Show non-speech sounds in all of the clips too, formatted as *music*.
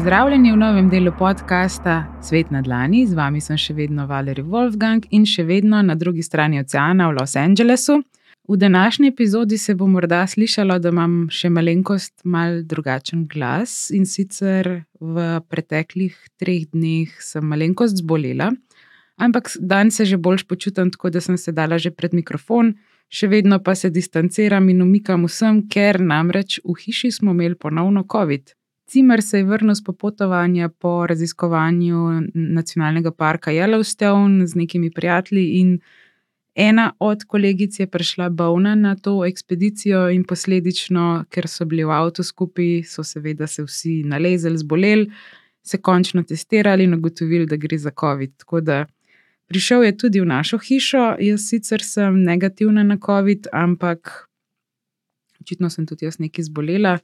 Pozdravljeni v novem delu podcasta Svet na Dlani, z vami sem še vedno Valerij Wolfgang in še vedno na drugi strani oceana v Los Angelesu. V današnji epizodi se bo morda slišalo, da imam še malenkost mal drugačen glas in sicer v preteklih treh dneh sem malenkost zbolela, ampak danes se že bolj počutim tako, da sem se dala že pred mikrofon, še vedno pa se distanciram in umikam vsem, ker namreč v hiši smo imeli ponovno COVID. Cimer se je vrnil z popotovanja po raziskovanju nacionalnega parka Yellowstone z nekimi prijatelji, in ena od kolegic je prišla bolna na to ekspedicijo, in posledično, ker so bili v avtu skupaj, so seveda se vsi nalezili, zboleli, se končno testirali in ugotovili, da gre za COVID. Tako da prišel je tudi v našo hišo, jaz sicer sem negativna na COVID, ampak očitno sem tudi jaz nekaj zbolela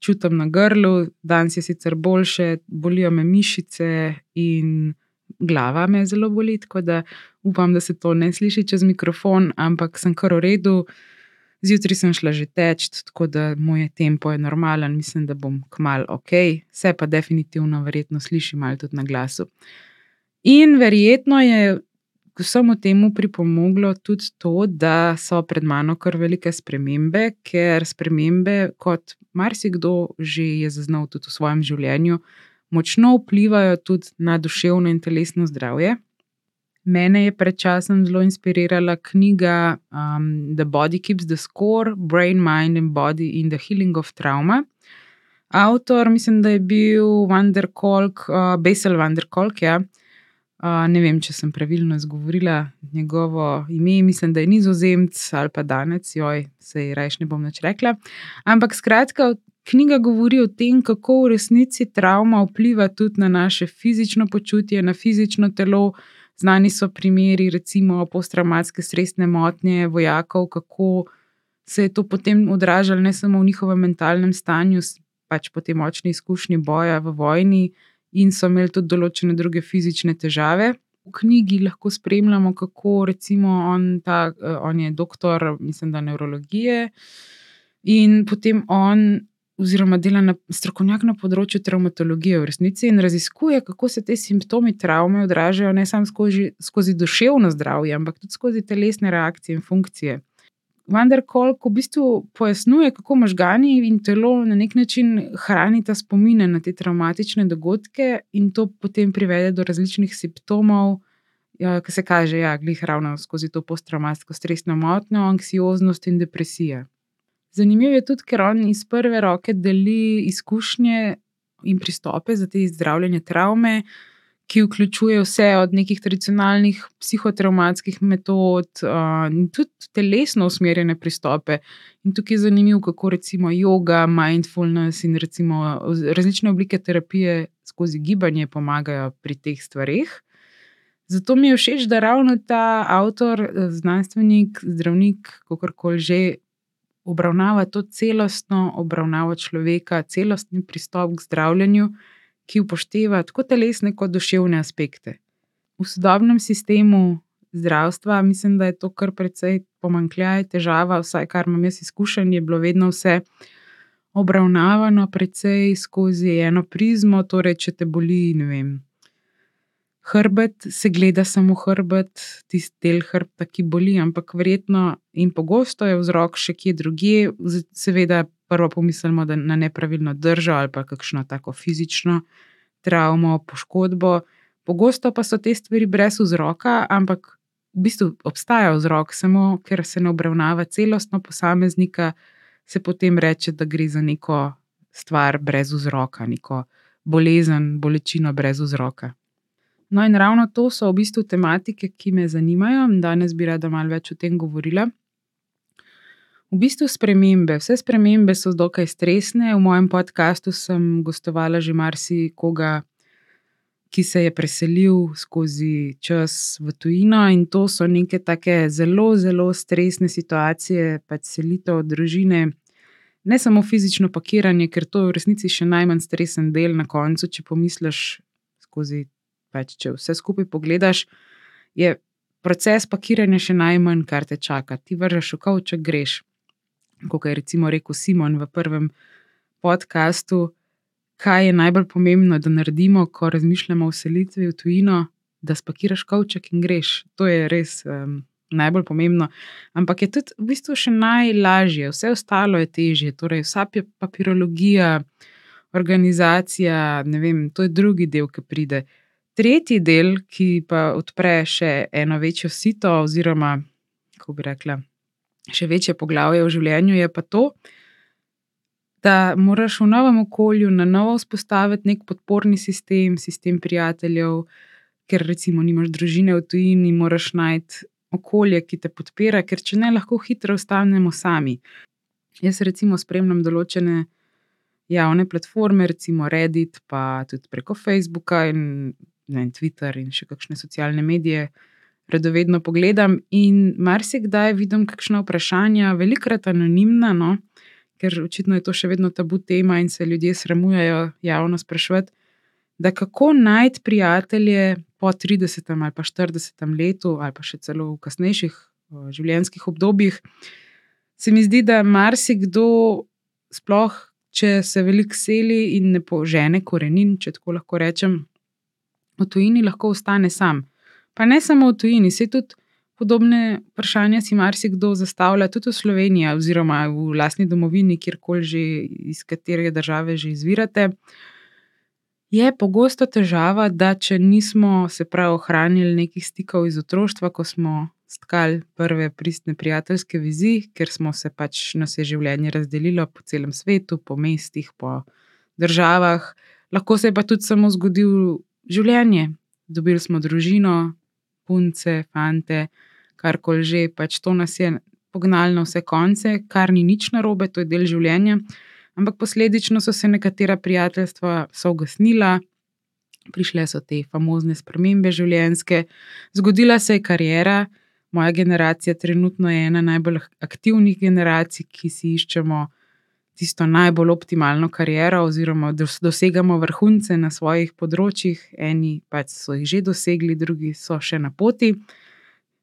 čutim na grlu, danes je sicer boljše, bolijo me mišice in glava me zelo boli, tako da upam, da se to ne sliši čez mikrofon, ampak sem kar v redu. Zjutraj sem šla že teč, tako da moj tempo je normalen, mislim, da bom kmalu ok, vse pa definitivno, verjetno sliši malo tudi na glasu. In verjetno je k vsemu temu pripomoglo tudi to, da so pred mano kar velike spremembe, ker spremembe, kot marsikdo že je zaznal tudi v svojem življenju, močno vplivajo tudi na duševno in telesno zdravje. Mene je pred časom zelo inspirirala knjiga um, The Body Keeps the Score: Brain, Mind and Body in the Healing of Trauma. Avtor, mislim, da je bil Vanderkolk, uh, Besel Vanderkolk. Ja. Uh, ne vem, če sem pravilno izgovorila njegovo ime, mislim, da je nizozemc ali pa danec, joj, se je rajš ne bom več rekla. Ampak skratka, knjiga govori o tem, kako v resnici travma vpliva tudi na naše fizično počutje, na fizično telo. Znani so primeri, recimo posttraumatske stresne motnje vojakov, kako se je to potem odražalo ne samo v njihovem mentalnem stanju, pač po tej močni izkušnji boja v vojni in so imeli tudi določene druge fizične težave. V knjigi lahko spremljamo, kako recimo on, ta, eh, on je doktor, mislim, da nevrologije, in potem on, oziroma dela na strokovnjak na področju traumatologije v resnici in raziskuje, kako se ti simptomi travme odražajo ne samo skozi, skozi duševno zdravje, ampak tudi skozi telesne reakcije in funkcije. Vendar, ko v bistvu pojasnjuje, kako možgani in telo na nek način hranita spomine na te traumatične dogodke, in to potem privede do različnih simptomov, ja, ki se kaže, ja, glih ravno skozi to posttraumatsko stresno motnjo, anksioznost in depresija. Zanimivo je tudi, ker on iz prve roke deli izkušnje in pristope za te zdravljenje travme ki vključuje vse od nekih tradicionalnih psihotraumatskih metod in uh, tudi telesno usmerjene pristope. In tukaj je zanimivo, kako recimo yoga, mindfulness in recimo različne oblike terapije skozi gibanje pomagajo pri teh stvarih. Zato mi je všeč, da ravno ta avtor, znanstvenik, zdravnik, kako koli že. Obravnava to celostno obravnavo človeka, celostni pristop k zdravljenju, ki upošteva tako telesne kot duševne aspekte. V sodobnem sistemu zdravstva mislim, da je to kar precej pomankljaj, težava, vsaj kar imam jaz izkušen, je bilo vedno vse obravnavano precej skozi eno prizmo. Torej, če te boli, ne vem. Hrbet se gleda samo hrbet, tisti del hrbta, ki boli, ampak verjetno in pogosto je vzrok še kje drugje, seveda, prvo pomislimo na nepravilno držo ali pa kakšno tako fizično travmo, poškodbo. Pogosto pa so te stvari brez vzroka, ampak v bistvu obstaja vzrok, samo ker se ne obravnava celostno posameznika, se potem reče, da gre za neko stvar brez vzroka, neko bolezen, bolečino brez vzroka. No, in ravno to so v bistvu tematike, ki me zanimajo, in danes bi rada malo več o tem govorila. V bistvu spremembe, vse spremembe so dokaj stresne. V mojem podkastu sem gostovala že marsikoga, ki se je preselil skozi čas v tujino, in to so neke take zelo, zelo stresne situacije, pač selitev družine. Ne samo fizično pakiranje, ker to je v resnici še najmanj stresen del na koncu, če pomisliš skozi, pač če vse skupaj pogledaš, je proces pakiranja še najmanj, kar te čaka. Ti vržeš v kavček, greš kot je recimo rekel Simon v prvem podkastu, kaj je najbolj pomembno, da naredimo, ko razmišljamo o selitvi v tujino, da spakiraš kavček in greš. To je res um, najbolj pomembno. Ampak je tudi v bistvu še najlažje, vse ostalo je težje. Torej, vsa papirologija, organizacija, ne vem, to je drugi del, ki pride. Tretji del, ki pa odpre še eno večjo sito, oziroma, kako bi rekla, še večje poglavje v življenju, je pa to, da moraš v novem okolju na novo vzpostaviti nek podporni sistem, sistem prijateljev, ker recimo nimaš družine v tujini, moraš najti okolje, ki te podpira, ker če ne, lahko hitro ostanemo sami. Jaz recimo spremljam določene javne platforme, recimo Reddit, pa tudi preko Facebooka in ne, Twitter in še kakšne socialne medije. Redovedno pogledam in marsikdaj vidim kakšno vprašanje, velikrat anonimna, no, ker očitno je to še vedno tabu tema in se ljudje sramujejo javno sprašovati, da kako najti prijatelje po 30 ali pa 40 letu, ali pa še celo v kasnejših življenjskih obdobjih. Se mi zdi, da marsikdo, sploh če se veliko seli in ne požene korenin, če tako lahko rečem, v tujini lahko ostane sam. Pa ne samo v tujini, se tudi. Podobne vprašanja si marsikdo zastavlja tudi v Sloveniji, oziroma v lastni domovini, kjerkoli že iz katere države že izvirate. Je pogosto težava, da če nismo se prav ohranili nekih stikov iz otroštva, ko smo stkali prve pristne prijateljske vizi, ker smo se pač nas je življenje razdelilo po celem svetu, po mestih, po državah, lahko se je pa tudi samo zgodil življenje. Dobili smo družino, punce, fante karkoli že, pač to nas je pognalo na vse konce, kar ni nič narobe, to je del življenja. Ampak posledično so se nekatera prijateljstva ugasnila, prišle so te famozne spremembe življenjske, zgodila se je karijera. Moja generacija trenutno je ena najbolj aktivnih generacij, ki si iščemo tisto najbolj optimalno kariero, oziroma dosegamo vrhunce na svojih področjih. Eni pač so jih že dosegli, drugi so še na poti.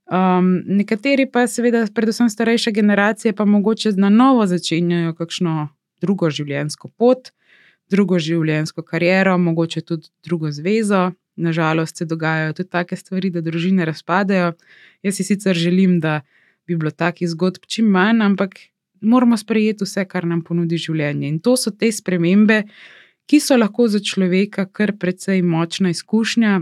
Um, nekateri pa, seveda, predvsem starejša generacija, pa mogoče na novo začenjajo kakšno drugo življenjsko pot, drugo življenjsko kariero, mogoče tudi drugo zvezo. Nažalost, se dogajajo tudi take stvari, da družine razpadajo. Jaz si sicer želim, da bi bilo takih zgodb čim manj, ampak moramo sprejeti vse, kar nam ponudi življenje. In to so te spremembe, ki so lahko za človeka kar precej močna izkušnja.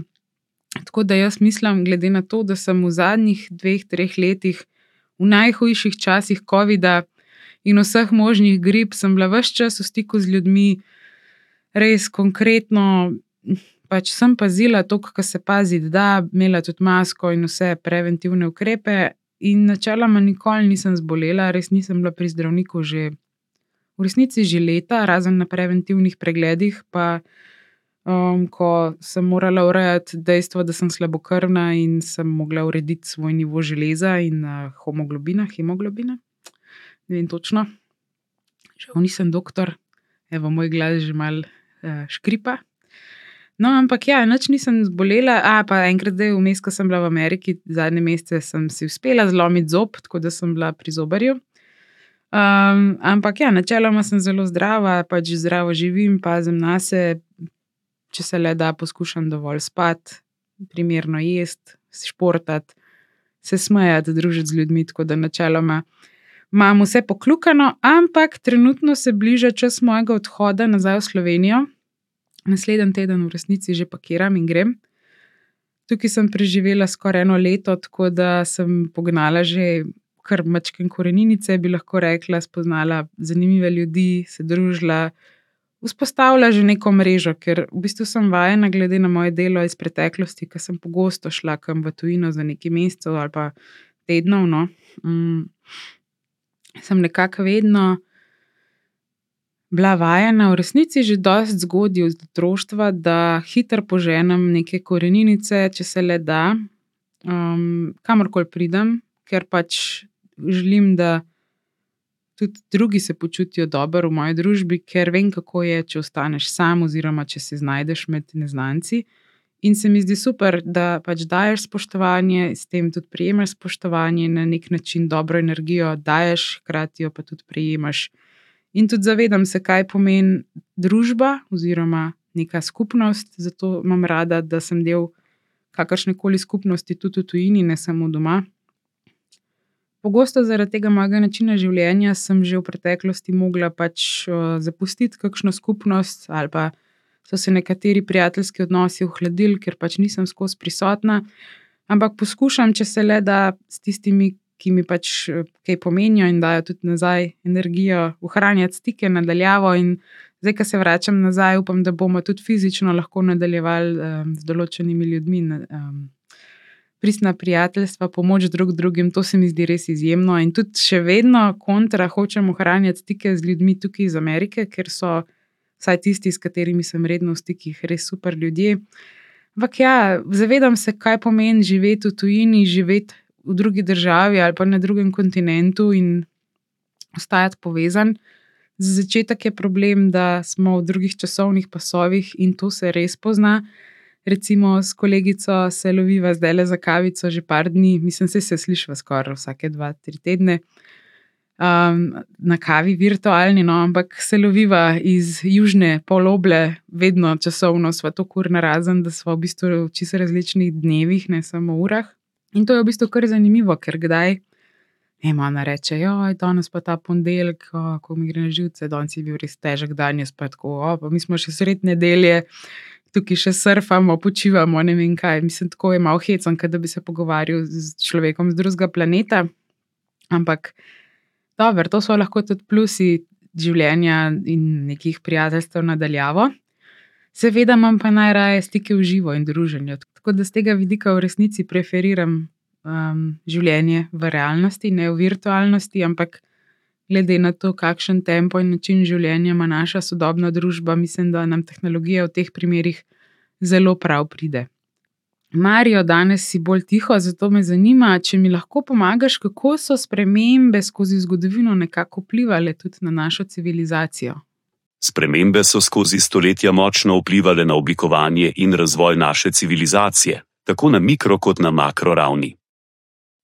Tako da jaz mislim, glede na to, da sem v zadnjih dveh, treh letih, v najhujših časih COVID-a in vseh možnih grip, sem bila vse čas v stiku z ljudmi, res konkretno. Pač sem pazila to, kar se pazi, da imela tudi masko in vse preventivne ukrepe, in načeloma nikoli nisem zbolela, res nisem bila pri zdravniku že v resnici že leta, razen na preventivnih pregledih, pa um, ko sem morala urejati dejstvo, da sem slabokrvna in sem mogla urediti svoj nivo železa in uh, homoglobina, hemoglobina. Ne vem točno, žal nisem doktor, evo moj glas že mal uh, škripa. No, ampak ja, noč nisem zbolela, a pa enkrat, da je vmes, ko sem bila v Ameriki, zadnje mesece sem si uspela zlomiti zob, tako da sem bila pri zobarju. Um, ampak ja, načeloma sem zelo zdrava, pač zdravo živim, pazim na sebe, če se le da, poskušam dovolj spati, primerno jesti, športati, se smejati, družiti z ljudmi, tako da načeloma imam vse poklukano, ampak trenutno se bliža čas mojega odhoda nazaj v Slovenijo. Naslednji teden v resnici že pakiram in grem. Tukaj sem preživela skoraj eno leto, tako da sem pognala že kar mačke in koreninice, bi lahko rekla, spoznala zanimive ljudi, se družila, vzpostavlja že neko mrežo, ker v bistvu sem vajena, glede na moje delo iz preteklosti, ker sem pogosto šla kam v tujino za nekaj mesecev ali pa tednov. No. Um, sem nekako vedno bila vajena, v resnici že dosti zgodaj od otroštva, da hitro poženem neke koreninice, če se le da, um, kamorkoli pridem, ker pač želim, da tudi drugi se počutijo dobro v moji družbi, ker vem, kako je, če ostaneš sam, oziroma če se znajdeš med neznanci. In se mi zdi super, da pač daješ spoštovanje, s tem tudi prijemaš spoštovanje na nek način, dobro energijo, daješ, hkrati jo pa tudi prijemaš. In tudi zavedam se, kaj pomeni družba oziroma neka skupnost. Zato imam rada, da sem del kakršne koli skupnosti, tudi v tujini, ne samo doma. Pogosto zaradi tega mojega načina življenja sem že v preteklosti mogla pač zapustiti kakšno skupnost, ali pa so se nekateri prijateljski odnosi ohladili, ker pač nisem skozi prisotna. Ampak poskušam, če se le da, s tistimi, ki mi pač kaj pomenijo in dajo tudi nazaj energijo, ohranjati stike nadaljavo. In zdaj, ko se vračam nazaj, upam, da bomo tudi fizično lahko nadaljevali um, z določenimi ljudmi. Um, Pristna prijateljstva, pomoč drug drugim, to se mi zdi res izjemno. In tudi še vedno kontra hočem ohranjati stike z ljudmi tukaj iz Amerike, ker so, vsaj tisti, s katerimi sem redno v stikih, res super ljudje. Ampak ja, zavedam se, kaj pomeni živeti v tujini, živeti v drugi državi ali pa na drugem kontinentu in ostajati povezan. Za začetek je problem, da smo v drugih časovnih pasovih in to se res pozna. Recimo s kolegico se loviva zdaj le za kavico že par dni, mislim, se se slišiva skoraj vsake dva, tri tedne. Um, na kavi virtualni, no, ampak se loviva iz južne poloble, vedno časovno smo tako kurna razen, da smo v bistvu v čisto različnih dnevih, ne samo urah. In to je v bistvu kar zanimivo, ker kdaj Ema ona reče, joj, danes pa ta ponedeljek, ko mi gre na živce, danes je bil res težek dan, jaz pa tako, o, pa mi smo še sred nedelje, tukaj še surfamo, počivamo, ne vem kaj. Mislim, tako je malo hecam, da bi se pogovarjal z človekom z drugega planeta. Ampak, dobro, to so lahko tudi plusi življenja in nekih prijateljstev nadaljavo. Seveda imam pa najraje stike v živo in druženje. Tako da z tega vidika v resnici preferiram um, življenje v realnosti, ne v virtualnosti, ampak glede na to, kakšen tempo in način življenja ima naša sodobna družba, mislim, da nam tehnologija v teh primerih zelo prav pride. Marijo, danes si bolj tiho, zato me zanima, če mi lahko pomagaš, kako so spremembe skozi zgodovino nekako vplivali tudi na našo civilizacijo. Spremembe so skozi stoletja močno vplivali na oblikovanje in razvoj naše civilizacije, tako na mikro kot na makro ravni.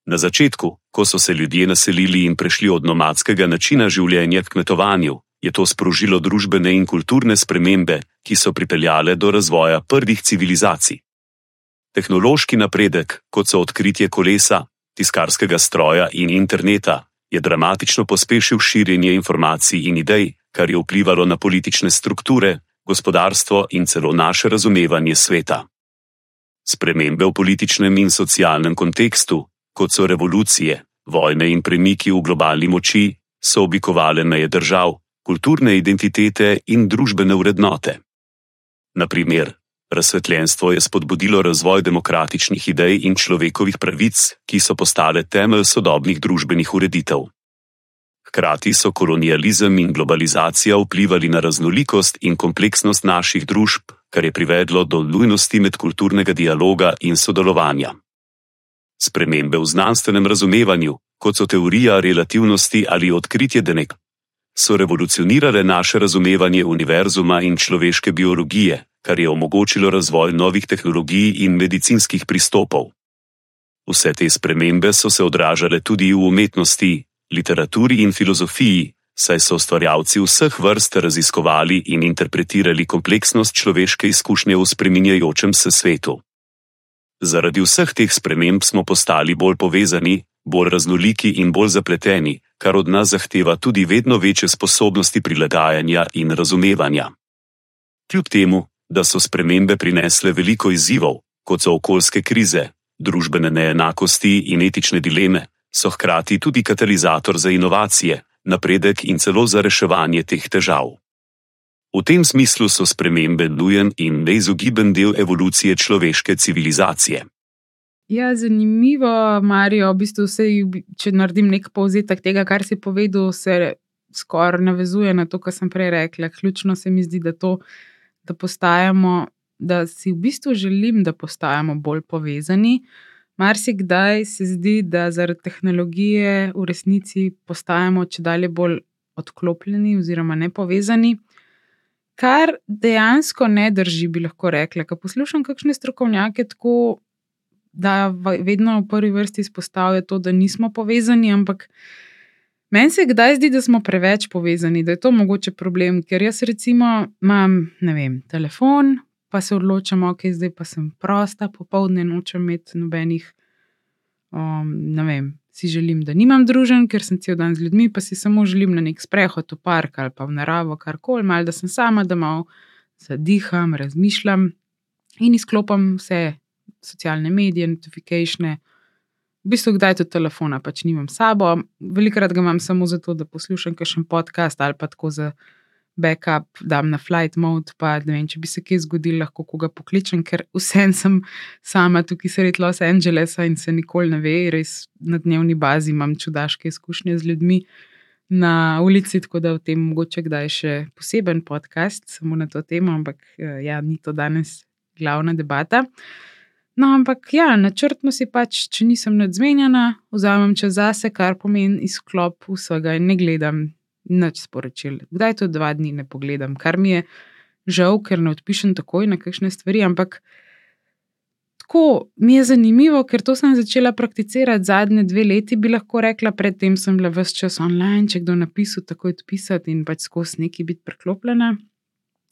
Na začetku, ko so se ljudje naselili in prešli od nomadskega načina življenja k kmetovanju, je to sprožilo družbene in kulturne spremembe, ki so pripeljale do razvoja prvih civilizacij. Tehnološki napredek, kot so odkritje kolesa, tiskarskega stroja in interneta, je dramatično pospešil širjenje informacij in idej, kar je vplivalo na politične strukture, gospodarstvo in celo naše razumevanje sveta. Spremembe v političnem in socialnem kontekstu, kot so revolucije, vojne in premiki v globalni moči, so oblikovale meje držav, kulturne identitete in družbene vrednote. Naprimer, razsvetljenstvo je spodbudilo razvoj demokratičnih idej in človekovih pravic, ki so postale temelj sodobnih družbenih ureditev. Hkrati so kolonializem in globalizacija vplivali na raznolikost in kompleksnost naših družb, kar je privedlo do nujnosti medkulturnega dialoga in sodelovanja. Spremembe v znanstvenem razumevanju, kot so teorija relativnosti ali odkritje denek, so revolucionirale naše razumevanje univerzuma in človeške biologije, kar je omogočilo razvoj novih tehnologij in medicinskih pristopov. Vse te spremembe so se odražale tudi v umetnosti, literaturi in filozofiji, saj so ustvarjalci vseh vrst raziskovali in interpretirali kompleksnost človeške izkušnje v spreminjajočem se svetu. Zaradi vseh teh sprememb smo postali bolj povezani, bolj raznoliki in bolj zapleteni, kar od nas zahteva tudi vedno večje sposobnosti prilagajanja in razumevanja. Kljub temu, da so spremembe prinesle veliko izzivov, kot so okoljske krize, družbene neenakosti in etične dileme, so hkrati tudi katalizator za inovacije, napredek in celo za reševanje teh težav. V tem smislu so spremembe nujen in neizogiben del evolucije človeške civilizacije. Ja, zanimivo, Marijo. V bistvu se, če naredim nek povzetek tega, kar si povedal, se skoraj navezuje na to, kar sem prej rekla. Ključno se mi zdi, da, to, da, postajamo, da si v bistvu želim, da postajamo bolj povezani. Marsikdaj se zdi, da zaradi tehnologije v resnici postajamo če dalje bolj odklopljeni oziroma nepovezani. Kar dejansko ne drži, bi lahko rekla. Ko poslušam kakšne strokovnjake, tako da vedno v prvi vrsti izpostavljajo to, da nismo povezani, ampak Meni se kdaj zdi, da smo preveč povezani, da je to mogoče problem, ker jaz recimo imam, vem, telefon, pa se odločam, ok, zdaj pa sem prosta, popoldne nočem imeti nobenih, um, ne vem, si želim, da nimam družen, ker sem cel dan z ljudmi, pa si samo želim na nek sprehod v park ali pa v naravo, karkoli, malo da sem sama, da malo zadiham, razmišljam in izklopim vse socialne medije, notifikacije. V bistvu, kdaj to telefona pač nimam sabo, velikrat ga imam samo zato, da poslušam kakšen podcast ali pa tako za backup, dam na flight mode. Pa ne vem, če bi se kaj zgodilo, lahko koga pokličem, ker vsem sem sama tukaj sredi Los Angelesa in se nikoli ne ve, res na dnevni bazi imam čudaške izkušnje z ljudmi na ulici, tako da v tem mogoče kdaj še poseben podcast samo na to temo, ampak eh, ja, ni to danes glavna debata. No, ampak ja, načrtno si pač, če nisem nadzmenjena, vzamem čas zase, kar pomeni izklop vsega in ne gledam nič sporočil. Kdaj to dva dni ne pogledam, kar mi je žal, ker ne odpišem takoj na kakšne stvari. Ampak tako mi je zanimivo, ker to sem začela prakticirati zadnje dve leti, bi lahko rekla, predtem sem bila vse čas online, če kdo napisal, takoj odpisati in pač skozi neki biti preklopljena.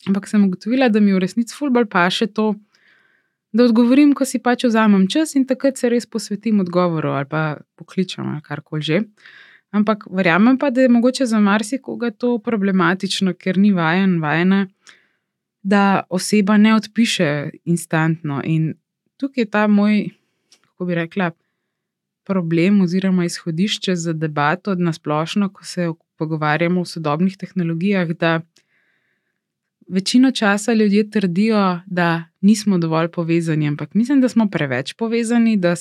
Ampak sem ugotovila, da mi v resnici fulbol pa še to. Da odgovorim, ko si pač vzamem čas in takrat se res posvetim odgovoru ali pa pokličem ali karkoli že. Ampak verjamem pa, da je mogoče za marsikoga to problematično, ker ni vajen, vajena, da oseba ne odpiše instantno. In tukaj je ta moj, kako bi rekla, problem oziroma izhodišče za debato na splošno, ko se pogovarjamo o sodobnih tehnologijah. Da večino časa ljudje trdijo, da nismo dovolj povezani, ampak mislim, da smo preveč povezani, da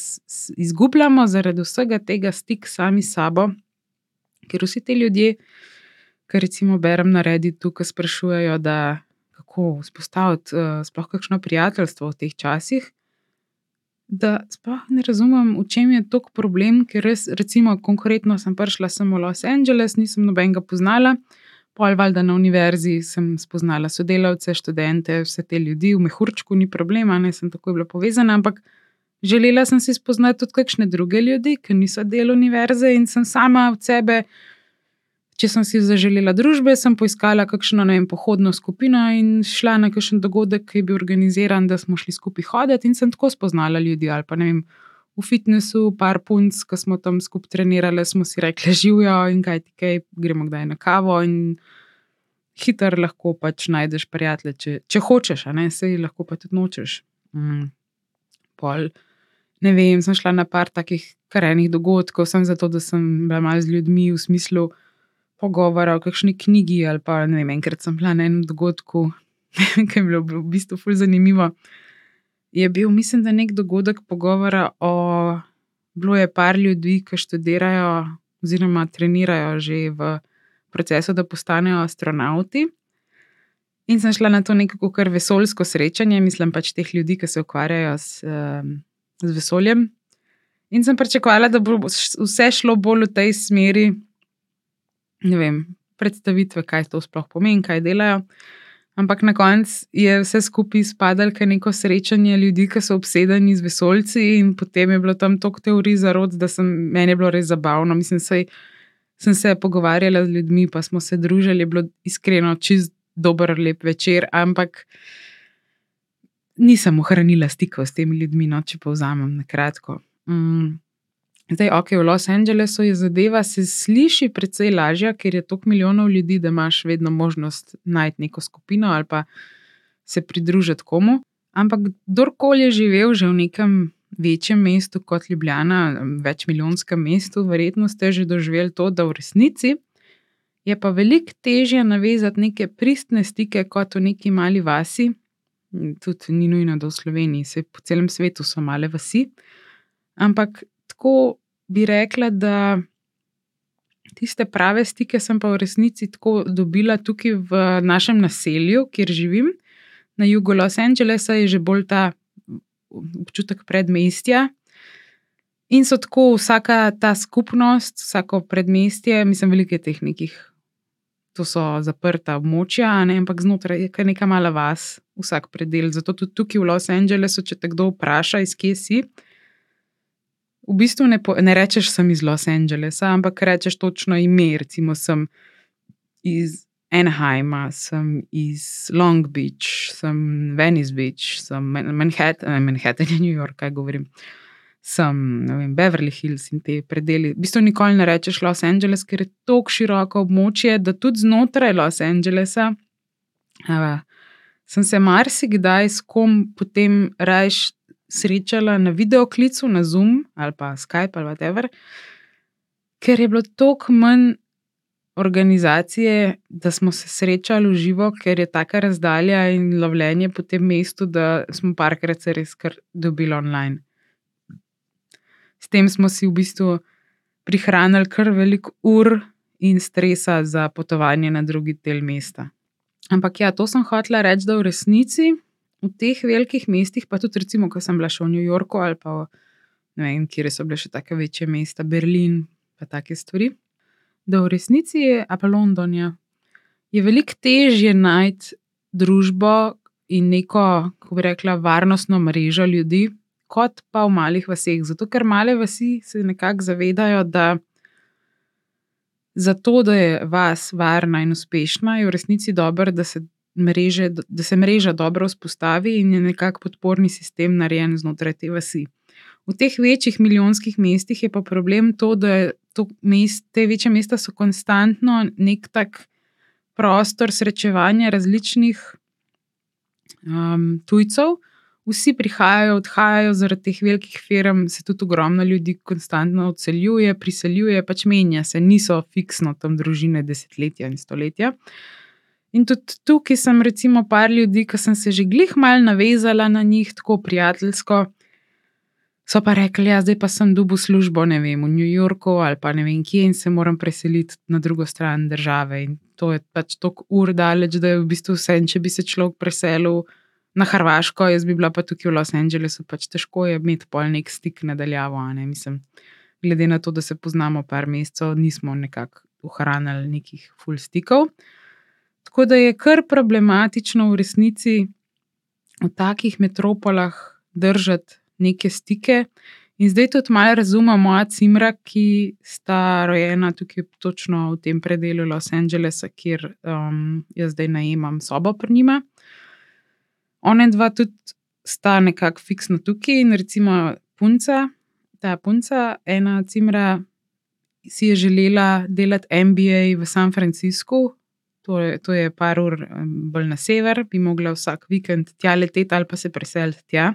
izgubljamo zaradi vsega tega stik sami s sabo. Ker vsi ti ljudje, ki recimo berem na Redditu, ki sprašujejo, da kako vzpostaviti uh, sploh kakšno prijateljstvo v teh časih. Da sploh ne razumem, v čem je tok problem, ker res, recimo, konkretno sem prišla samo v Los Angeles, nisem nobenega poznala, pol valjda na univerzi sem spoznala sodelavce, študente, vse te ljudi, v mehurčku ni problema, ne sem tako bila povezana, ampak Želela sem si spoznati tudi kakšne druge ljudi, ki niso del univerze in sem sama od sebe. Če sem si zaželela družbe, sem poiskala kakšno vem, pohodno skupino in šla na kakšen dogodek, ki je bil organiziran, da smo šli skupaj hoditi in sem tako spoznala ljudi. Ali pa ne vem, v fitnessu, par punc, ki smo tam skupaj trenirali, smo si rekli, živijo in kaj ti kaj, gremo kdaj na kavo. In hiter lahko pač najdeš prijatelje, če, če hočeš, a ne se jih lahko pa tudi nočeš. Mm. Pol ne vem, sem šla na par takih karenih dogodkov, sem zato, da sem bila malo z ljudmi v smislu pogovora o kakšni knjigi. Ali pa ne vem, enkrat sem bila na enem dogodku, *laughs* ki je bilo v bistvu fulj zanimivo. Je bil, mislim, da nek dogodek pogovora o. Bilo je par ljudi, ki študirajo oziroma trenirajo že v procesu, da postanejo astronauti. In sem šla na to neko kar vesoljsko srečanje, mislim pač teh ljudi, ki se ukvarjajo s um, z vesoljem. In sem pričakovala, da bo vse šlo bolj v tej smeri, ne vem, predstavitve, kaj to sploh pomeni, kaj delajo. Ampak na koncu je vse skupaj spadalo, ker neko srečanje ljudi, ki so obsedeni z vesoljci, in potem je bilo tam toliko teorij za rod, da sem, meni bilo res zabavno. Mislim, sej, sem se pogovarjala z ljudmi, pa smo se družili, je bilo iskreno čist dober, lep večer, ampak nisem ohranila stikov s temi ljudmi, no, če povzamem na kratko. Mm. Zdaj, ok, v Los Angelesu je zadeva, se sliši precej lažja, ker je toliko milijonov ljudi, da imaš vedno možnost najti neko skupino ali pa se pridružiti komu. Ampak kdorkoli je živel že v nekem večjem mestu kot Ljubljana, večmilijonskem mestu, verjetno ste že doživeli to, da v resnici je pa veliko težje navezati neke pristne stike kot v neki mali vasi, tudi ni nujno, da v Sloveniji, se po celem svetu so male vasi. Ampak tako bi rekla, da tiste prave stike sem pa v resnici tako dobila tukaj v našem naselju, kjer živim. Na jugu Los Angelesa je že bolj ta občutek predmestja. In so tako vsaka ta skupnost, vsako predmestje, mislim, velike teh nekih to so zaprta območja, ne, ampak znotraj je kar neka mala vas, vsak predel. Zato tudi tukaj v Los Angelesu, če te kdo vpraša, iz kje si, v bistvu ne, po, ne rečeš, sem iz Los Angelesa, ampak rečeš točno ime. Recimo, sem iz Anaheima, sem iz Long Beach, sem Venice Beach, sem Manhattan, Manhattan je New York, kaj govorim. Sem vem, Beverly Hills in te predeli. V bistvu nikoli ne rečeš Los Angeles, ker je tako široko območje, da tudi znotraj Los Angelesa. Uh, sem se marsikdaj s kom potem rajš srečala na videoklicu, na Zoom ali pa Skype ali whatever, ker je bilo toliko manj organizacije, da smo se srečali v živo, ker je taka razdalja in lovljenje po tem mestu, da smo parkrat se res kar dobili online. S tem smo si v bistvu prihranili kar veliko ur in stresa za potovanje na drugi del mesta. Ampak ja, to sem hotela reči, da v resnici v teh velikih mestih, pa tudi, recimo, ko sem bila še v New Yorku ali pa ne vem, kje so bile še tako večje mesta, Berlin, pa take stvari. Da v resnici je, a pa London, ja, je veliko težje najti družbo in neko, kako bi rekla, varnostno mrežo ljudi, kot pa v malih vaseh. Zato, ker male vasi se nekako zavedajo, da za to, da je vas varna in uspešna, je v resnici dobro, da se mreže, da se mreža dobro vzpostavi in je nekako podporni sistem narejen znotraj te vasi. V teh večjih milijonskih mestih je pa problem to, da to mest, te večje mesta so konstantno nek tak prostor srečevanja različnih um, tujcev. Vsi prihajajo, odhajajo zaradi teh velikih firm, se tudi ogromno ljudi konstantno odseljuje, priseljuje, pač menja se, niso fiksno tam družine desetletja in stoletja. In tudi tukaj sem, recimo, par ljudi, ki sem se že glih mal navezala na njih, tako prijateljsko. So pa rekli, ja, zdaj pa sem dubu službo, ne vem, v New Yorku ali pa ne vem kje in se moram preseliti na drugo stran države. In to je pač tako ur daleč, da je v bistvu vse. Če bi se človek preselil na Hrvaško, jaz bi bila pa tukaj v Los Angelesu, pač težko je imeti pol nek stik nadaljavo. Ne? Mislim, glede na to, da se poznamo par mesecev, nismo nekako ohranili nekih full stikov. Tako da je kar problematično v resnici v takih metropolah držati neke stike. In zdaj tudi malo razumem moja cimra, ki sta rojena tukaj, točno v tem predelu Los Angelesa, kjer um, jaz zdaj najemam sobo pri njima. Ona dva tudi sta nekako fiksno tukaj in recimo punca, ta punca, ena cimra, si je želela delati MBA v San Franciscu, to je, to je par ur bolj na sever, bi mogla vsak vikend tja leteti ali pa se preseliti tja.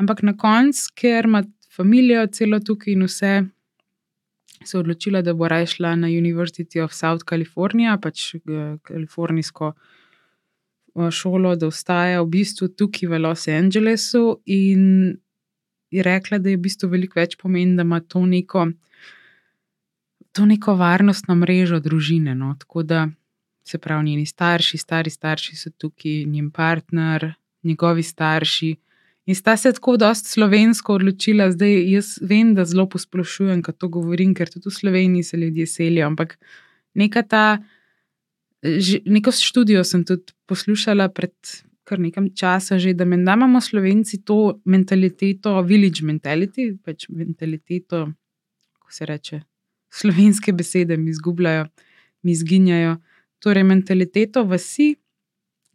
Ampak na koncu, ker ima družino celo tukaj in vse, se je odločila, da bo raje šla na University of South California, pač kalifornijsko šolo, da ostaja v bistvu tukaj v Los Angelesu. In je rekla, da je v bistvu veliko več pomeni, da ima to neko. To neko varnostno mrežo družine. No? Tako da se pravi, njeni starši, stari starši so tukaj, njen partner, njegovi starši. In sta se tako dosta slovensko odločila, zdaj jaz vem, da zelo posplošujem, ko to govorim, ker tudi v Sloveniji se ljudje selijo. Ampak neka ta, neko študijo sem tudi poslušala pred kar nekaj časa, že, da imamo Slovenci to mentaliteto, village mentality, pač mentaliteto, kako se reče, slovenske besede mi izgubljajo, mi izginjajo torej mentaliteto vasi,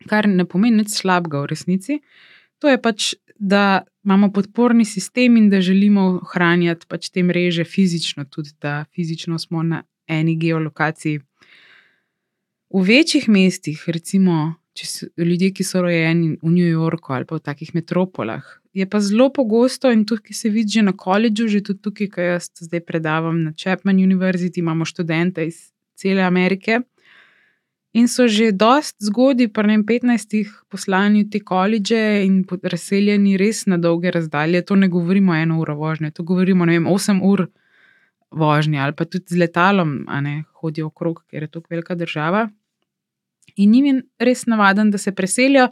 kar ne pomeni nič slabega v resnici. To je pač, da imamo podporni sistem in da želimo ohranjati pač te mreže fizično, tudi da fizično smo na eni geolokaciji. V večjih mestih, recimo ljudje, ki so rojeni v New Yorku ali pa v takih metropolah, je pa zelo pogosto in tukaj se vidi že na koledžu, že tudi tukaj, ki jaz zdaj predavam na Chapman University, imamo študente iz cele Amerike. In so že dost zgodaj, pa ne 15, poslani v te koledže in razseljeni res na dolge razdalje. To ne govorimo eno uro vožnje, to govorimo vem, 8 ur vožnje ali pa tudi z letalom, a ne hodijo okrog, ker je to velika država. In njim je res navaden, da se preselijo,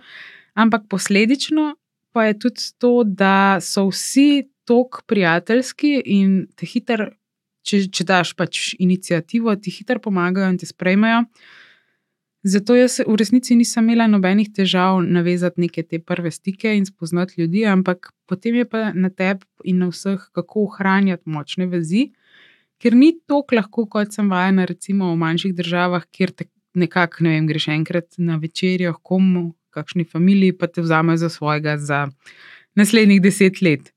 ampak posledično pa je tudi to, da so vsi tako prijateljski in te hiter, če, če daš pač inicijativo, ti hiter pomagajo in te sprejmejo. Zato jaz v resnici nisem imela nobenih težav navezati neke te prve stike in spoznati ljudi, ampak potem je pa na tebi in na vseh, kako ohranjati močne vezi, ker ni tako lahko, kot sem vajena, recimo v manjših državah, kjer te nekako, ne vem, greš enkrat na večerjo, komu, kakšni familiji, pa te vzame za svojega za naslednjih deset let.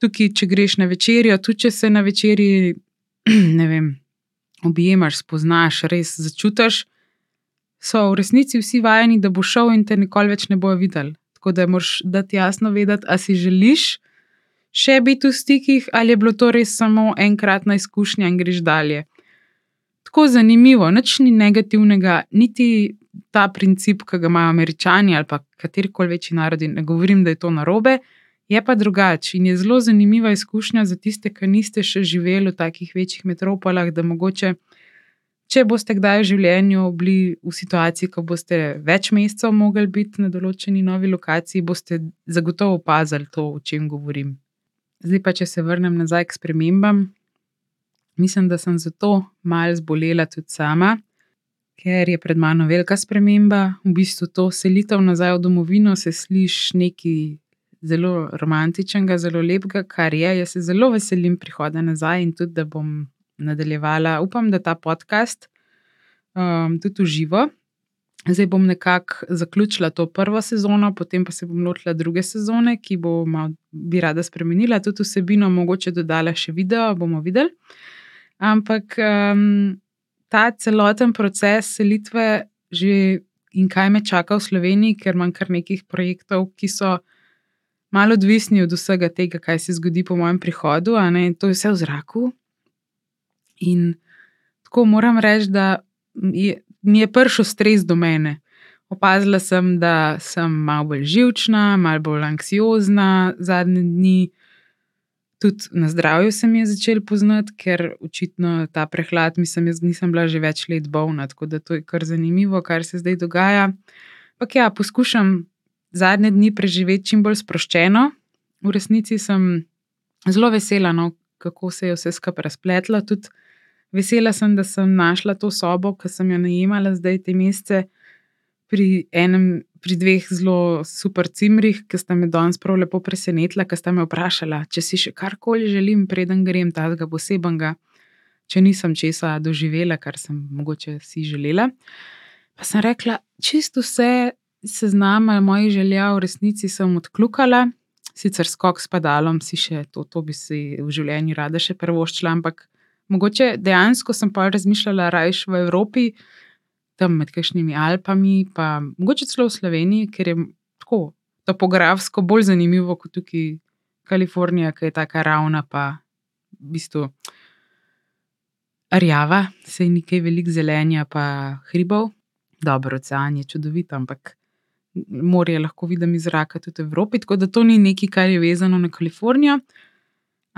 Tukaj, če greš na večerjo, tudi če se na večerji, *clears throat* ne vem, objemaš, spoznaš, res začutiš so v resnici vsi vajeni, da bo šel in te nikoli več ne bojo videli. Tako da moraš dati jasno vedeti, ali si želiš še biti v stikih, ali je bilo to res samo enkratna izkušnja in greš dalje. Tako zanimivo, nič ni negativnega, niti ta princip, ki ga imajo američani ali pa katerikoli večji narodi. Ne govorim, da je to narobe, je pa drugače in je zelo zanimiva izkušnja za tiste, ki niste še živeli v takih večjih metropolah, da mogoče. Če boste kdaj v življenju bili v situaciji, ko boste več mesecev mogli biti na določeni novi lokaciji, boste zagotovo opazili to, o čem govorim. Zdaj pa, če se vrnem nazaj k spremembam, mislim, da sem zato malo zbolela tudi sama, ker je pred mano velika sprememba. V bistvu to selitev nazaj v domovino se sliši nekaj zelo romantičnega, zelo lepega, kar je. Jaz se zelo veselim prihoda nazaj in tudi, da bom nadaljevala. Upam, da ta podcast um, tudi uživa. Zdaj bom nekako zaključila to prvo sezono, potem pa se bom lotila druge sezone, ki bo malo, bi rada spremenila, tudi vsebino, mogoče dodala še video, bomo videli. Ampak um, ta celoten proces selitve, že in kaj me čaka v Sloveniji, ker imam kar nekaj projektov, ki so malo odvisni od vsega tega, kaj se zgodi po mojem prihodu, ne, to je vse v zraku, In tako moram reči, da je, mi je prišel stres do mene. Opazila sem, da sem malo bolj živčna, malo bolj anksiozna zadnje dni. Tudi na zdravju se mi je začel poznati, ker očitno ta prehlad, mislim, jaz nisem bila že več let bolna, tako da to je kar zanimivo, kar se zdaj dogaja. Ampak ja, poskušam zadnje dni preživeti čim bolj sproščeno. V resnici sem zelo vesela, no, kako se je vse skupaj razpletlo. Tudi Vesela sem, da sem našla to sobo, ki sem jo najemala zdaj te mesece pri enem, pri dveh zelo super cimrih, ki sta me danes prav lepo presenetila, ki sta me vprašala, če si še karkoli želim, preden grem tega posebnega, če nisem česa doživela, kar sem mogoče si želela. Pa sem rekla, čisto vse seznama mojih želja v resnici sem odkljukala. Sicer skok s padalom si še to, to bi si v življenju rada še prvoščila, ampak Mogoče dejansko sem pa razmišljala rajš v Evropi, tam med kakšnimi Alpami, pa mogoče celo v Sloveniji, ker je tako topografsko bolj zanimivo kot tukaj Kalifornija, ki je tako ravna, pa v bistvu rjava, se je nekaj velik zelenja, pa hribov. Dobro, ocean je čudovit, ampak morje lahko vidim iz zraka tudi v Evropi, tako da to ni nekaj, kar je vezano na Kalifornijo.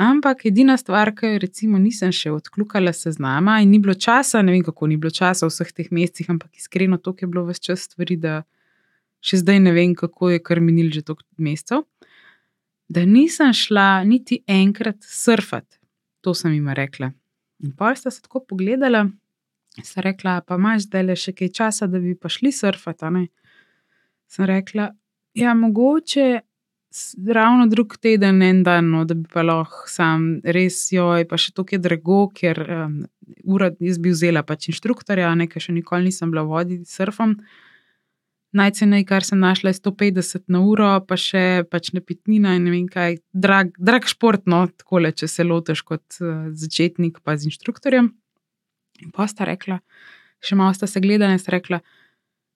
Ampak edina stvar, ki jo recimo nisem še odkljukala seznama in ni bilo časa, ne vem kako ni bilo časa v vseh teh mesecih, ampak iskreno to je bilo vse čas stvari, da še zdaj ne vem, kako je kar minil že toliko mesecev. Da nisem šla niti enkrat surfati, to sem jim rekla. In pa sta se tako pogledala, sta rekla, pa imaš zdaj le še kaj časa, da bi pa šli surfati. Sem rekla, ja, mogoče ravno drug teden, en dan, no, da bi pa lahko sam res joj, pa še to, ki je drago, ker um, ura, jaz bi vzela pač inštruktorja, nekaj še nikoli nisem bila voditi surfom. Najcenej, kar sem našla, je 150 na uro, pa še pač nepitnina in ne vem kaj, drag, drag šport, no, tako le, če se lotiš kot uh, začetnik, pa z inštruktorjem. In pa sta rekla, še malo sta se gledala in sta rekla,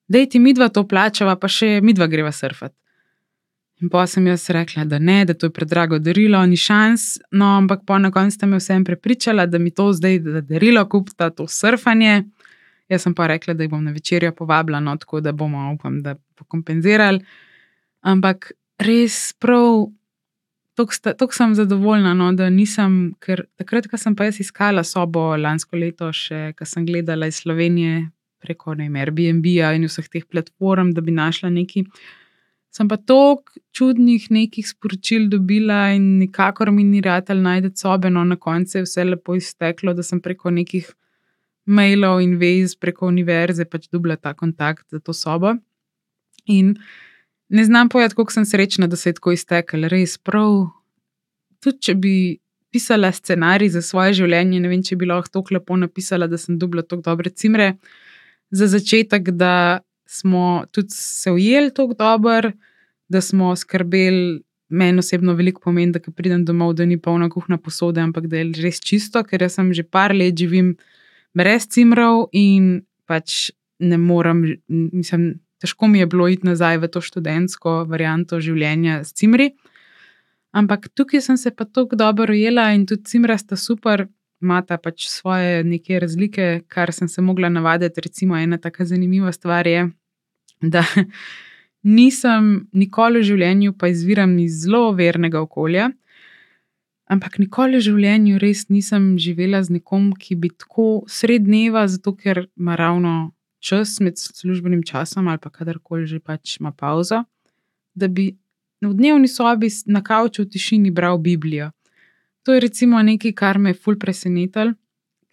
da ti midva to plačava, pa še midva greva surfati. In pa sem jaz rekla, da ne, da to je predrago darilo, ni šans. No, ampak po na koncu ste me vsem prepričala, da mi to zdaj da darilo kupita, to surfanje. Jaz sem pa rekla, da jih bom na večerjo povabila, no, tako da bomo, upam, da pokompenzirali. Ampak res prav, tako sem zadovoljna, no, da nisem, ker takrat, ko sem pa jaz iskala sobo lansko leto, še ko sem gledala iz Slovenije preko Airbnb-a in vseh teh platform, da bi našla nekaj sem pa toliko čudnih nekih sporočil dobila in nikakor mi ni rad ali najdete sobe, no na koncu je vse lepo izteklo, da sem preko nekih mailov in vez preko univerze, pač dobila ta kontakt za to sobo. In ne znam povedati, koliko sem srečna, da se je tako iztekel, res prav. Tudi če bi pisala scenarij za svoje življenje, ne vem, če bi lahko tako lepo napisala, da sem dobila tako dobre cimre. Za začetek, smo tudi se ujeli tako dobro, da smo skrbeli meni osebno veliko pomeni, da pridem domov, da ni polna kuhna posode, ampak da je res čisto, ker jaz sem že par let živim brez cimrov in pač ne morem, mislim, težko mi je bilo iti nazaj v to študentsko varianto življenja s cimri. Ampak tukaj sem se pa tako dobro ujela in tudi cimra sta super. Mata pač svoje neke razlike, kar sem se mogla navaditi. Recimo, ena tako zanimiva stvar je, da nisem nikoli v življenju, pa izviram iz zelo vernega okolja. Ampak nikoli v življenju res nisem živela z nekom, ki bi tako sred dneva, zato ker ima ravno čas med službenim časom ali pa kadarkoli že pač ima pauzo, da bi v dnevni sobi na kavču v tišini bral Biblijo. To je recimo nekaj, kar me je ful presenetilo,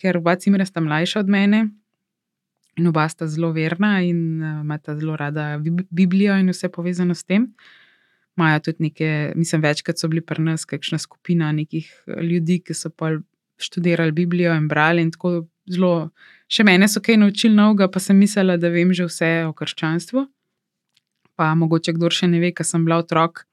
ker oba cimera sta mlajša od mene, in oba sta zelo verna in uh, imata zelo rada Biblijo in vse povezano s tem. Maja tudi nekaj, mislim, večkrat so bili pri nas, kakšna skupina nekih eh, ljudi, ki so pa študirali Biblijo in brali in tako zelo. Še mene so kaj naučili novega, pa sem mislila, da vem že vse o krščanstvu. Pa mogoče kdo še ne ve, ker sem bila otrok,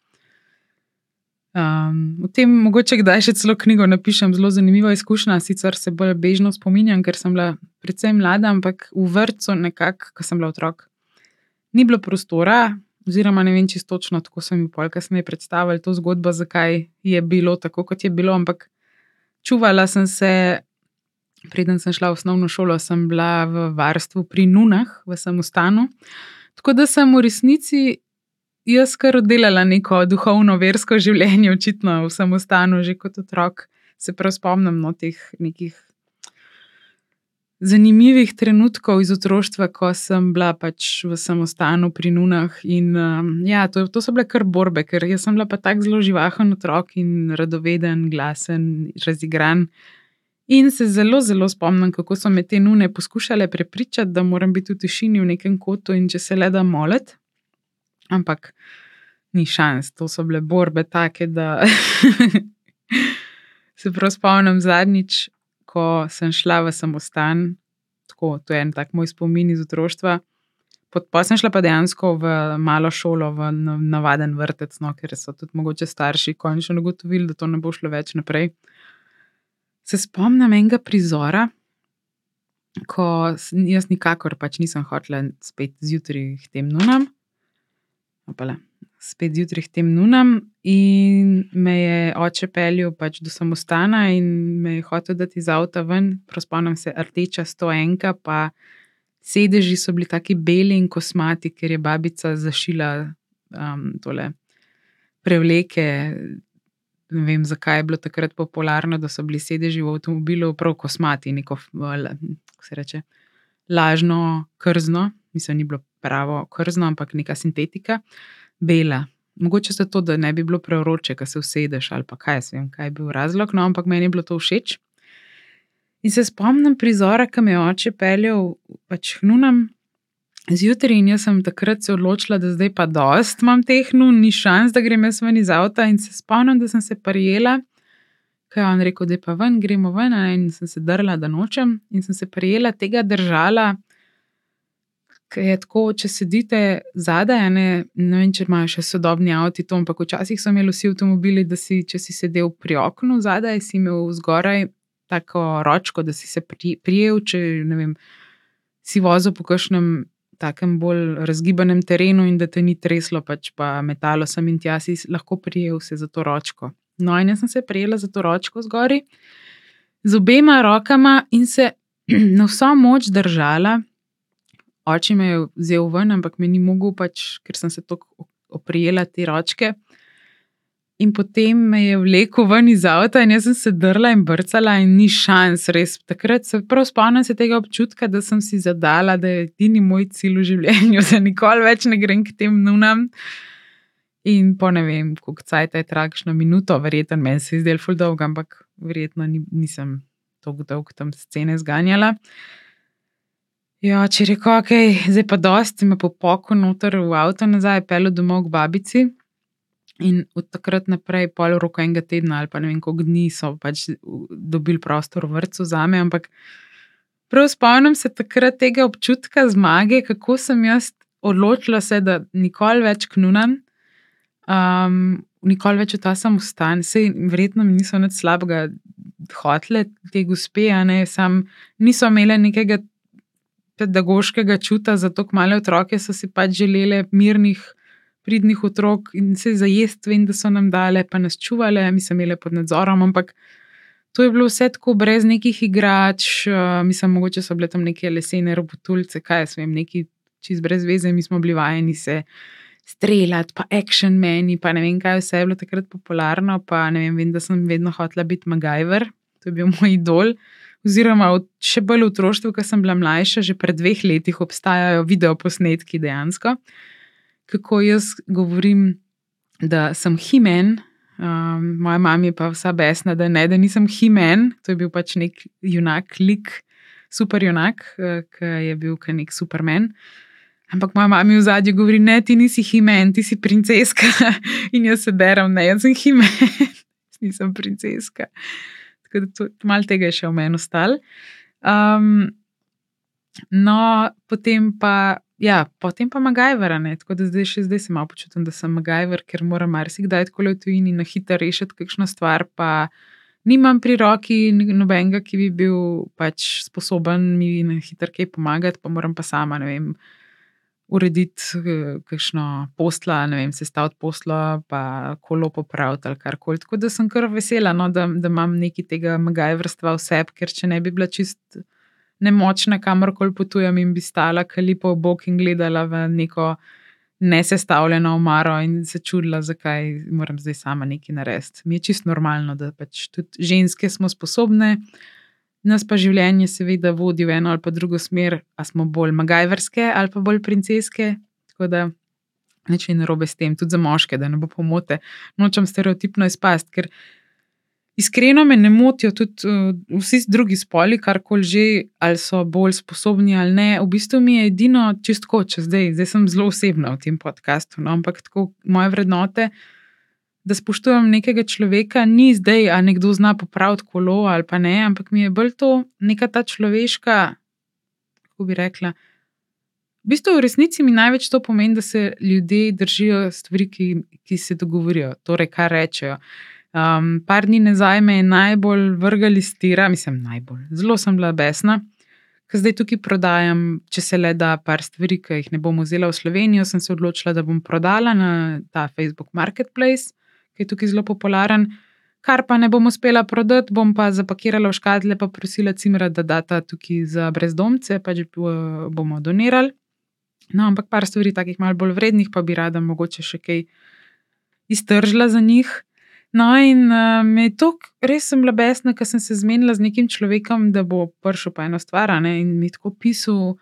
Um, v tem mogoče kdaj še celo knjigo napišem, zelo zanimiva izkušnja, sicer se bolj bežno spominjam, ker sem bila precej mlada, ampak v vrtu, nekako, ko sem bila otrok, ni bilo prostora, oziroma ne vem čisto točno, tako sem jim pol kasneje predstavljala to zgodbo, zakaj je bilo tako, kot je bilo. Ampak čuvala sem se, preden sem šla v osnovno šolo, sem bila v varstvu pri Nunah, v samostanu. Tako da sem v resnici jaz kar oddelala neko duhovno, versko življenje, očitno v samostanu, že kot otrok. Se prav spomnim no, teh nekih zanimivih trenutkov iz otroštva, ko sem bila pač v samostanu pri Nunah. In, um, ja, to, to so bile kar borbe, ker sem bila pa tako zelo živahen otrok in radoveden, glasen, razigran. In se zelo, zelo spomnim, kako so me te nune poskušale prepričati, da moram biti v tišini v nekem kotu in če se le da molet ampak ni šans, to so bile borbe take, da *laughs* se prav spomnim zadnjič, ko sem šla v samostan, tako to je en tak moj spomin iz otroštva. Pa sem šla pa dejansko v malo šolo, v navaden vrtec, no, ker so tudi mogoče starši končno ugotovili, da to ne bo šlo več naprej. Se spomnim enega prizora, ko jaz nikakor pač nisem hotela spet zjutraj k tem nunam opala, spet zjutraj tem nunam. In me je oče peljal pač do samostana in me je hotel dati iz avta ven, prospomnim se, rdeča stoenka, pa sedeži so bili taki beli in kosmati, ker je babica zašila um, tole prevleke. Ne vem, zakaj je bilo takrat popularno, da so bili sedeži v avtomobilu prav kosmati, neko, kako se reče, lažno krzno, mislim, ni bilo pravo krzno, ampak neka sintetika, bela. Mogoče zato, da ne bi bilo preuroče, ko se usedeš ali pa kaj, vem, kaj je bil razlog, no, ampak meni je bilo to všeč. In se spomnim prizora, ki me je oče peljal pač nunam zjutraj, in jaz sem takrat se odločila, da zdaj pa dost imam teh nun, ni šans, da grem jaz ven iz avta. In se spomnim, da sem se prijela, kaj je on rekel, da je pa ven, gremo ven, in sem se drla, da nočem, in sem se prijela tega držala je tako, če sedite zadaj, ne, ne vem, če imajo še sodobni avtomobili, to, ampak včasih so imeli vsi avtomobili, da si, če si sedel pri oknu zadaj, si imel zgoraj tako ročko, da si se pri, prijel, če vem, si vozil po kakšnem takem bolj razgibanem terenu in da te ni treslo, pač pa metalo sem in tja si lahko prijel se za to ročko. No, in jaz sem se prijela za to ročko zgori z obema rokama in se *clears throat* na vso moč držala oče me je vzel ven, ampak me ni mogel, pač, ker sem se tako oprijela te ročke. In potem me je vlekel ven iz avta, in jaz sem se drla in brcala, in ni šans, res. Takrat se prav spomnim se tega občutka, da sem si zadala, da je edini moj cilj v življenju, *laughs* da nikoli več ne grem k tem nunam. In po ne vem, koliko cajt je tragično minuto, verjetno meni se je zdelo ful dolg, ampak verjetno nisem tako dolgo tam scene zganjala. Ja, če reko, ok, zdaj pa dosti, me po poku noter v avto nazaj, pelo domov k babici. In od takrat naprej, pol roko enega tedna ali pa ne vem, koliko dni so pač dobili prostor v vrtu za me. Ampak prav spomnim se takrat tega občutka zmage, kako sem jaz odločila se, da nikoli več knunam, um, nikoli več v ta sam ustan. Sej verjetno mi niso nič slabega hotele, te gospe, a ne, sam niso imele nekega pedagoškega čuta za tako male otroke, so si pač želele mirnih pridnih otrok in se za jesti, vem, da so nam dale, pa nas čuvale, mi smo imeli pod nadzorom, ampak to je bilo vse tako brez nekih igrač, uh, mislim, mogoče so bile tam neke lesene robotulce, kaj jaz vem, neki čist brez veze, mi smo bili vajeni se. Streljati, pa action meni, pa ne vem, kaj vse je bilo takrat popularno. Pa ne vem, vem da sem vedno hotela biti MacGyver, to je bil *laughs* moj idol. Oziroma, še bolj v otroštvu, ko sem bila mlajša, že pred dveh leti obstajajo videoposnetki dejansko kako jaz govorim, da sem himen. Um, moja mama je pa vsa besna, da ne, da nisem himen. To je bil pač nek junak, lik, super junak, uh, ki je bil nek supermen. Ampak moja mama v zadnji govori, ne, ti nisi himen, ti si princeska. *laughs* In jaz se deram, ne, jaz sem himen, *laughs* nisem princeska. Tako da malo tega je še v meni ostalo. Um, no, potem pa Ja, potem pa MacGyver, ne? tako da zdaj še zdaj se malo počutim, da sem MacGyver, ker moram marsikdaj tako le v tujini na hitro rešiti kakšno stvar, pa nimam pri roki nobenega, ki bi bil pač sposoben mi na hitro kaj pomagati, pa moram pa sama, ne vem, urediti eh, kakšno posla, ne vem, sestaviti posla, pa kolo popraviti ali karkoli. Tako da sem kar vesela, no, da, da imam nekaj tega MacGyverstva v sebi, ker če ne bi bila čist nemočna, kamorkoli potujem in bi stala kalipo v bok in gledala v neko nesestavljeno omaro in se čudila, zakaj moram zdaj sama nekaj narediti. Mi je čisto normalno, da pač tudi ženske smo sposobne, nas pa življenje seveda vodi v eno ali pa drugo smer, a smo bolj magajverske ali pa bolj princeske. Tako da nič ni narobe s tem, tudi za moške, da ne bo pomote. Nočem stereotipno izpasti, ker Iskreno me ne motijo tudi uh, vsi drugi spoli, karkoli že, ali so bolj sposobni ali ne. V bistvu mi je edino čistko, če zdaj, zdaj sem zelo osebna v tem podkastu, no, ampak tako moje vrednote, da spoštujem nekega človeka, ni zdaj, a nekdo zna popraviti kolo ali pa ne, ampak mi je bolj to neka ta človeška, kako bi rekla. V bistvu v resnici mi največ to pomeni, da se ljudje držijo stvari, ki, ki se dogovorijo, torej kar rečejo. Um, par dni nazaj me je najbolj vrgal iz tira, mislim, najbolj. Zelo sem bila besna, ker zdaj tukaj prodajam, če se le da, par stvari, ki jih ne bom vzela v Slovenijo. Sem se odločila, da bom prodala na ta Facebook Marketplace, ki je tukaj zelo popularen. Kar pa ne bom uspela prodati, bom pa zapakirala v škatle, pa prosila Cimra, da da ta tukaj za brezdomce, pač bomo donirali. No, ampak par stvari, takih malo bolj vrednih, pa bi rada mogoče še kaj iztržila za njih. No, in uh, me je to res sem bila besna, ker sem se zmenila z nekim človekom, da bo prišel pa eno stvar. Ne? In mi je tako pisal,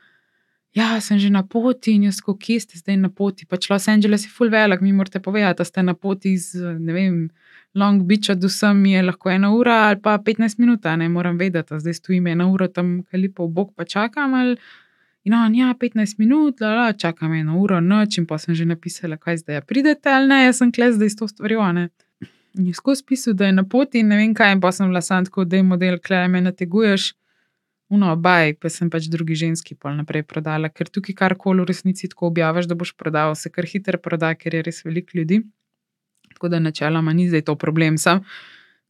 ja, sem že na poti in jaz, kje ste zdaj na poti. Pač Los Angeles je full velik, mi morate povedati, da ste na poti iz vem, Long Beacha do sem je lahko ena ura ali pa 15 minut, ne moram vedeti, zdaj stojim ena ura tam, kaj lepo v bok pa čakam. Ali, In on, ja, 15 minut, la, la, čakam eno uro, noč in pa sem že napisala, kaj zdaj, pridete ali ne, jaz sem kles, da je to stvarjo, ne. In je skozi pisal, da je na poti in ne vem kaj, in pa sem bila sam tako, da je model, klej me nateguješ. No, baj, pa sem pač drugi ženski pol naprej prodala, ker tukaj karkoli v resnici tako objaviš, da boš prodal, se kar hitro proda, ker je res veliko ljudi. Tako da načeloma ni zdaj to problem. Sam,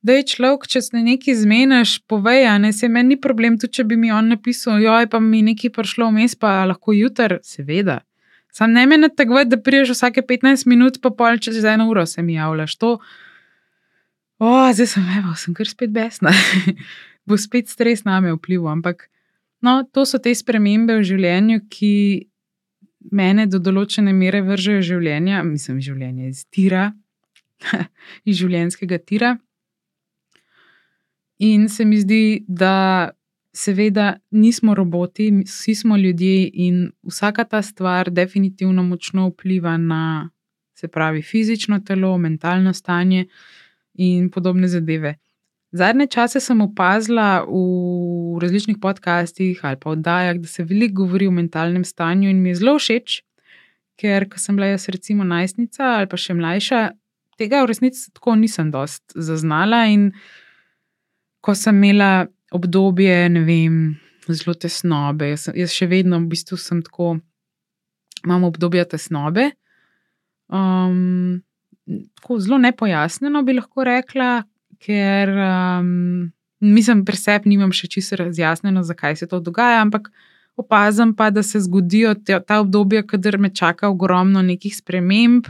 da je človek, če se nekaj zmeniš, povej, a ne se meni ni problem, tudi če bi mi on napisal, joj, pa mi nekaj prišlo vmes, pa lahko jutr, seveda. Sam ne meni tako, da priješ vsake 15 minut, pa pol čez eno uro se mi javljaš. To, O, zdaj sem, evo, sem kar spet besna. *laughs* Bo spet stres na me vplival. Ampak no, to so te spremembe v življenju, ki mene do določene mere vržejo življenja, mislim, življenje iz tira, *laughs* iz življenjskega tira. In se mi zdi, da seveda nismo roboti, vsi smo ljudje in vsaka ta stvar definitivno močno vpliva na, se pravi, fizično telo, mentalno stanje in podobne zadeve. Zadnje čase sem opazila v različnih podcastih ali pa oddajah, da se veliko govori o mentalnem stanju in mi je zelo všeč, ker ko sem bila jaz recimo najstnica ali pa še mlajša, tega v resnici tako nisem dost zaznala in ko sem imela obdobje, ne vem, zelo tesnobe, jaz, jaz še vedno v bistvu sem tako, imam obdobje tesnobe. Um, tako zelo nepojasnjeno bi lahko rekla, ker um, mislim, pri sebi nimam še čisto razjasnjeno, zakaj se to dogaja, ampak opazim pa, da se zgodijo te, ta obdobja, kader me čaka ogromno nekih sprememb,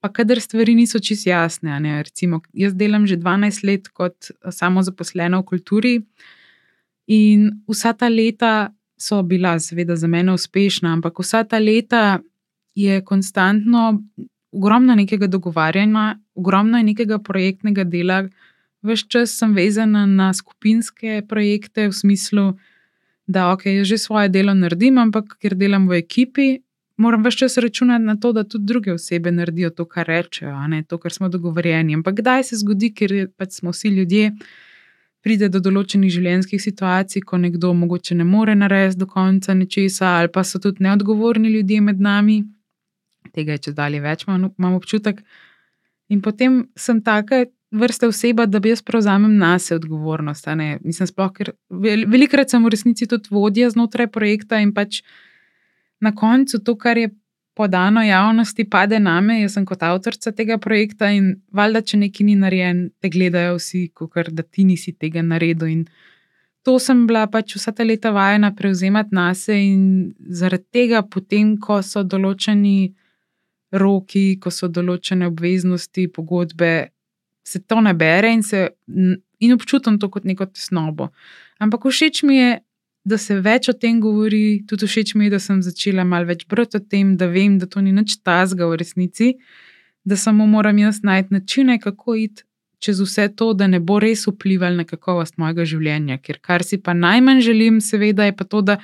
pa kader stvari niso čisto jasne. Recimo, jaz delam že 12 let kot samozaposlena v kulturi in vsa ta leta so bila, seveda, za mene uspešna, ampak vsa ta leta je konstantno ogromno nekega dogovarjanja, ogromno nekega projektnega dela. Ves čas sem vezana na skupinske projekte, v smislu, da ok, jaz že svoje delo naredim, ampak ker delam v ekipi, moram ves čas računati na to, da tudi druge osebe naredijo to, kar rečejo, ne to, kar smo dogovorjeni. Ampak kdaj se zgodi, ker pač smo vsi ljudje, pride do določenih življenjskih situacij, ko nekdo mogoče ne more narediti do konca nečesa, ali pa so tudi neodgovorni ljudje med nami. Tega je če dalje več, imam občutek. In potem sem taka, vrste oseba, da bi jaz prevzamem na sebe odgovornost. Mislim, sploh, ker velikrat sem v resnici tudi vodja znotraj projekta in pač na koncu to, kar je podano javnosti, pade na me. Jaz sem kot avtorica tega projekta in valjda, če nekaj ni narejen, te gledajo vsi, kot da ti nisi tega naredil. In to sem bila pač vsa ta leta vajena prevzemati na sebe in zaradi tega, potem, ko so določeni. Roki, ko so določene obveznosti, pogodbe, se to nabere in, se, in občutim to kot neko tesnobo. Ampak všeč mi je, da se več o tem govori, tudi všeč mi je, da sem začela malo več brati o tem, da vem, da to ni nič tazga v resnici, da samo moram jaz najti načine, kako iti čez vse to, da ne bo res vplival na kakovost mojega življenja. Ker kar si pa najmanj želim, seveda, je pa to, da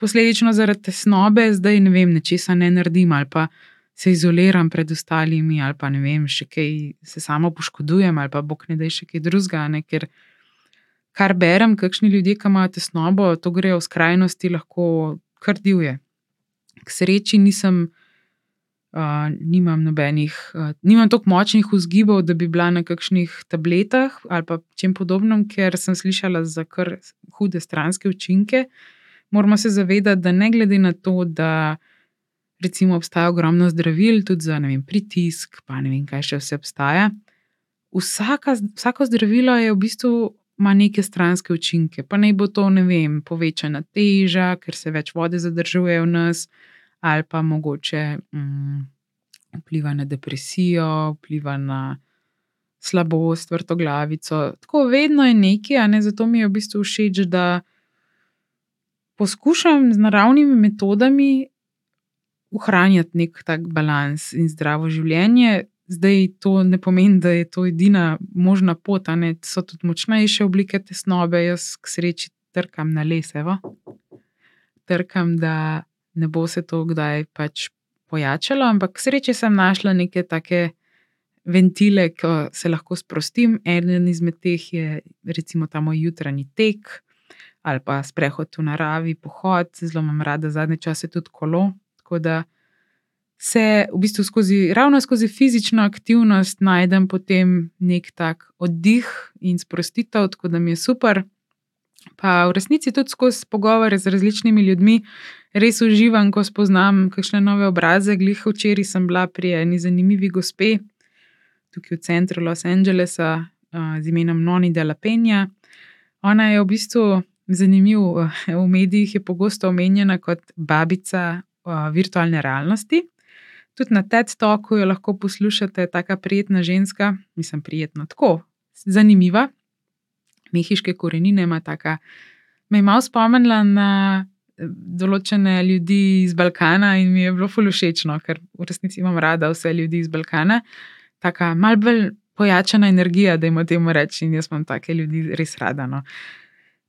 posledično zaradi tesnobe zdaj ne vem, nečesa ne naredim ali pa se izoliram pred ostalimi, ali pa ne vem, še kaj se samo poškodujem, ali pa bog ne da še kaj drugega. Ne? Ker kar berem, kakšni ljudje, ki imajo tesnobo, to grejo v skrajnosti, lahko kar divje. K sreči nisem. Uh, nimam nobenih, uh, nimam tako močnih vzgibov, da bi bila na kakšnih tabletah ali pa čem podobnem, ker sem slišala za kar hude stranske učinke. Moramo se zavedati, da ne glede na to, da recimo obstaja ogromno zdravil, tudi za vem, pritisk, pa ne vem, kaj še vse obstaja. Vsaka, vsako zdravilo je v bistvu ima neke stranske učinke, pa naj bo to, ne vem, povečana teža, ker se več vode zadržuje v nas, ali pa mogoče mm, vpliva na depresijo, vpliva na slabost, vrtoglavico. Tako vedno je nekaj, ne zato mi je v bistvu všeč, da poskušam z naravnimi metodami ohranjati nek tak balans in zdravo življenje. Zdaj to ne pomeni, da je to edina možna pot, ne so tudi močnejše oblike tesnobe. Jaz k sreči trkam na lesevo, trkam, da ne bo se to kdaj pač pojačalo, ampak k sreči sem našla neke take ventile, ki se lahko sprostim. Eden izmed teh je recimo ta moj jutranji tek ali pa sprehod v naravi, pohod, zelo imam rada zadnje čase tudi kolo, Tako da se v bistvu skozi, ravno skozi fizično aktivnost najdem potem nek tak oddih in sprostitev, tako da mi je super. Pa v resnici tudi skozi pogovore z različnimi ljudmi res uživam, ko spoznam kakšne nove obraze. Glih včeraj sem bila pri eni zanimivi gospe tukaj v centru Los Angelesa z imenom Noni de la Penja. Ona je v bistvu zanimiva, v medijih je pogosto omenjena kot babica virtualne realnosti. Tudi na TED Talku jo lahko poslušate, tako prijetna ženska, mislim, prijetno, tako zanimiva. Mehiške korenine ima taka. Me je malo spomnila na določene ljudi iz Balkana in mi je bilo fulušečno, ker v resnici imam rada vse ljudi iz Balkana. Taka malce bolj pojačana energija, da jim o tem rečem, in jaz imam take ljudi res rada. No.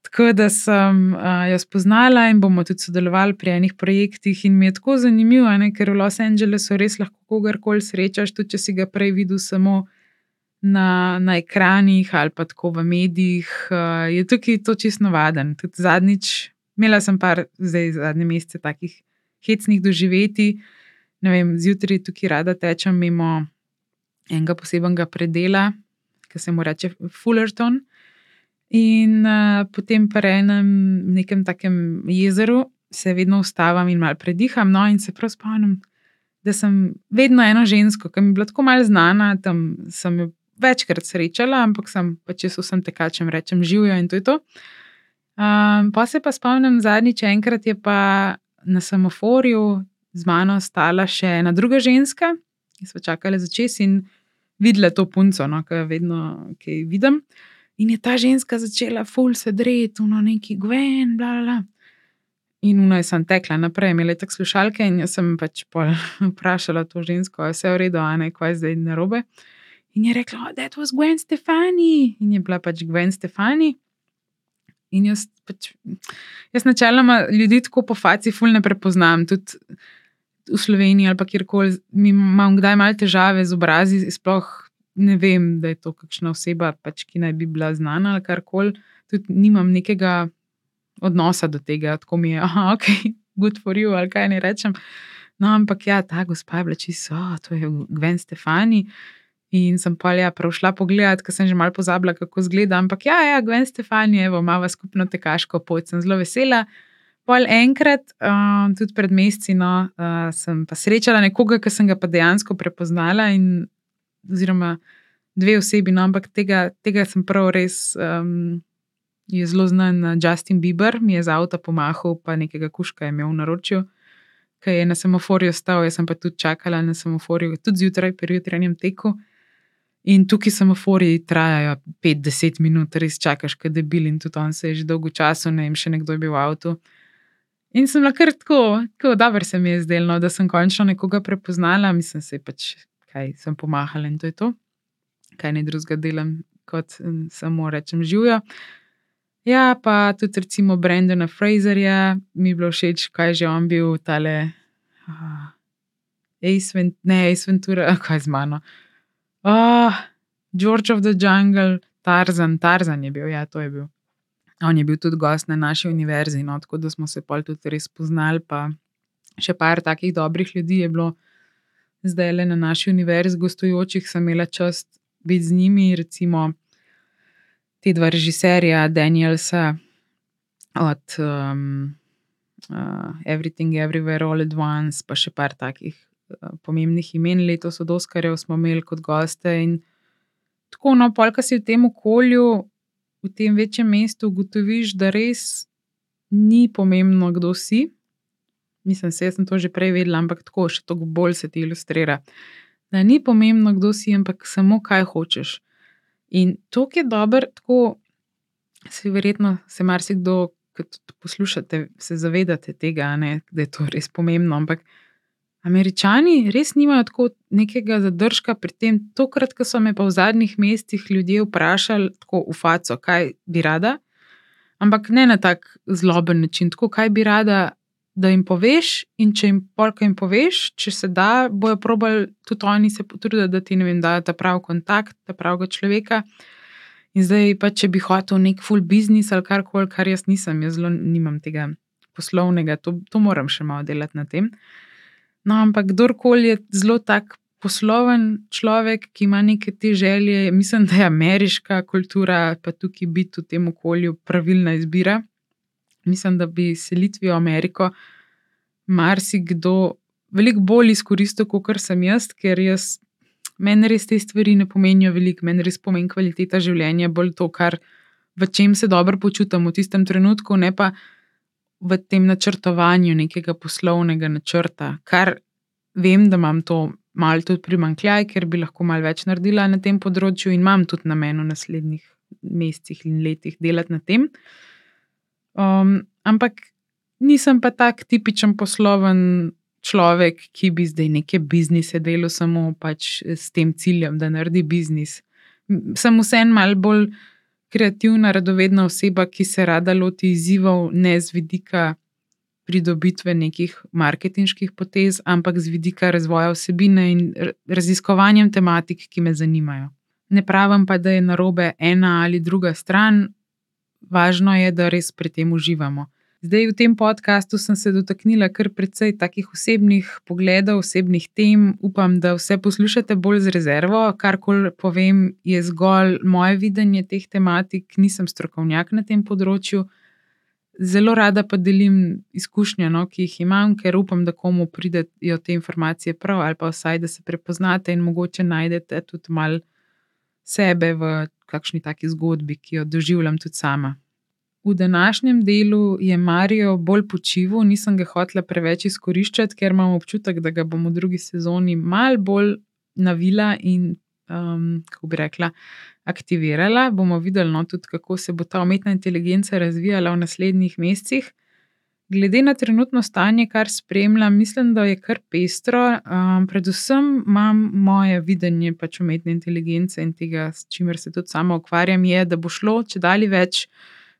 Tako da sem uh, jo spoznala in bomo tudi sodelovali pri enih projektih. In mi je tako zanimivo, ne, ker v Los Angelesu res lahko kogarkoli srečaš, tudi če si ga prej videl samo na, na ekranih ali pa tako v medijih, uh, je tukaj to čisto navaden. Tudi zadnjič, imela sem par, zdaj zadnje mesece, takih hecnih doživeti. Ne vem, zjutraj tukaj rada tečem mimo enega posebnega predela, ki se mu reče Fullerton. In uh, potem pa enem nekem takem jezeru se vedno ustavim in malo prediham. No, in se prav spomnim, da sem vedno eno žensko, ki mi je bila tako malo znana, tam sem jo večkrat srečala, ampak sem pač so vsem tekačem rečem živijo in to je to. Um, pa se pa spomnim zadnjič, enkrat je pa na semaforju z mano stala še ena druga ženska, ki so čakali za čes in videla to punco, no, ki jo vedno kaj vidim. In je ta ženska začela ful se dreti, no neki gven, bla, bla. In uno je sem tekla naprej, imela je tako slušalke in jaz sem pač *laughs* vprašala to žensko, je vse v redu, a ne, kaj zdaj narobe. In je rekla, oh, that was Gwen Stefani. In je bila pač Gwen Stefani. In jaz, pač, jaz načeloma ljudi tako po faci ful ne prepoznam, tudi v Sloveniji ali kjerkoli, imam kdaj malo težave z obrazi, sploh ne vem, da je to kakšna oseba, pač, ki naj bi bila znana ali karkoli. Tudi nimam nekega odnosa do tega, tako mi je, ah, ok, good for you, ali kaj ne rečem. No, ampak ja, ta gospa je bila čisto, oh, to je Gwen Stefani. In sem pa ja, šla pogledat, ker sem že malo pozabila, kako izgleda. Ampak ja, ja Gwen Stefani, evo, imamo skupno tekaško pot, sem zelo vesela. Pol enkrat, uh, tudi pred meseci, no, uh, sem pa srečala nekoga, ki sem ga pa dejansko prepoznala, in, oziroma dve osebi, no, ampak tega, tega sem prav res. Um, Je zelo znan Justin Bieber, mi je za avto pomahal, pa nekega kuška je imel v naročju, ki je na semaforju stal. Jaz sem pa tudi čakala na semaforju, tudi zjutraj, pri jutranjem teku. In tukaj semafori trajajo 5-10 minut, res čakaš, kaj debil in tudi on se je že dolgo časa, ne vem, še nekdo je bil v avtu. In sem lahko tako, tako dobro se mi je zdelo, no, da sem končno nekoga prepoznala, mislim, se pač, kaj sem pomahala in to je to, kaj ne drugega delam, kot samo rečem živijo. Ja, pa tudi recimo Brendona Fraserja, mi je bilo všeč, kaj že on bil, tale, uh, Ace, Vent ne, Ace Ventura, *laughs* kaj z mano. Oh, George of the Jungle, Tarzan, Tarzan je bil, ja, to je bil. On je bil tudi gost na naši univerzi, no, tako da smo se pol tudi res poznali. Pa še par takih dobrih ljudi je bilo zdaj le na naši univerzi, gostujočih, sem imela čast biti z njimi, recimo te dva režiserja, Danielsa od um, uh, Everything, Everywhere, All at Once, pa še par takih pomembnih imen letos od Oskarjev smo imeli kot goste. In tako, no, polka si v tem okolju, v tem večjem mestu, ugotoviš, da res ni pomembno, kdo si. Mislim, se sem to že prej vedela, ampak tako še toliko bolj se ti ilustrira. Da ni pomembno, kdo si, ampak samo kaj hočeš. In to, ki je dobro, tako se verjetno se marsikdo, ki poslušate, se zavedate tega, ne, da je to res pomembno. Ampak Američani res nimajo tako nekega zadržka pri tem. Tokrat, ko so me pa v zadnjih mestih ljudje vprašali, tako v faco, kaj bi rada, ampak ne na tak zloben način, tako kaj bi rada, da jim poveš. In če jim polka jim poveš, če se da, bojo probali tudi oni se potruditi, da ti ne vem, da ta pravi kontakt, ta pravega človeka. In zdaj pa, če bi hotel nek full business ali karkoli, kar jaz nisem, jaz zelo nimam tega poslovnega, to, to moram še malo delati na tem. No, ampak kdorkoli je zelo tak posloven človek, ki ima neke te želje, mislim, da je ameriška kultura, pa tukaj biti v tem okolju pravilna izbira. Mislim, da bi selitvijo Ameriko marsikdo veliko bolj izkoristil, kot sem jaz, ker jaz, meni res te stvari ne pomenijo veliko, meni res pomeni kvaliteta življenja, bolj to, kar, v čem se dobro počutim v tistem trenutku, ne pa v tem načrtovanju nekega poslovnega načrta, kar vem, da imam to malo tudi primankljaj, ker bi lahko malo več naredila na tem področju in imam tudi namen v naslednjih mesecih in letih delati na tem. Um, ampak nisem pa tak tipičen posloven človek, ki bi zdaj neke biznise delal samo pač s tem ciljem, da naredi biznis. Sem vseeno malo bolj kreativna, radovedna oseba, ki se rada loti izzivov, ne z vidika pridobitve nekih marketinških potez, ampak z vidika razvoja vsebine in raziskovanja tematik, ki me zanimajo. Ne pravim pa, da je narobe ena ali druga stran, važno je, da res pri tem uživamo. Zdaj, v tem podkastu sem se dotaknila kar precej takih osebnih pogledov, osebnih tem. Upam, da vse poslušate bolj z rezervo. Karkoli povem, je zgolj moje videnje teh tematik, nisem strokovnjak na tem področju. Zelo rada pa delim izkušnje, no, ki jih imam, ker upam, da komu pridejo te informacije prav, ali pa vsaj, da se prepoznate in mogoče najdete tudi malo sebe v kakšni taki zgodbi, ki jo doživljam tudi sama. V današnjem delu je Marijo bolj počival, nisem ga hotela preveč izkoriščati, ker imam občutek, da ga bom v drugi sezoni mal bolj navila in, um, kako bi rekla, aktivirala. Bomo videli, no, tudi kako se bo ta umetna inteligenca razvijala v naslednjih mesecih. Glede na trenutno stanje, kar spremljam, mislim, da je kar pestro. Um, predvsem imam moje videnje pač umetne inteligence in tega, s čimer se tudi sama ukvarjam, je, da bo šlo če dalje več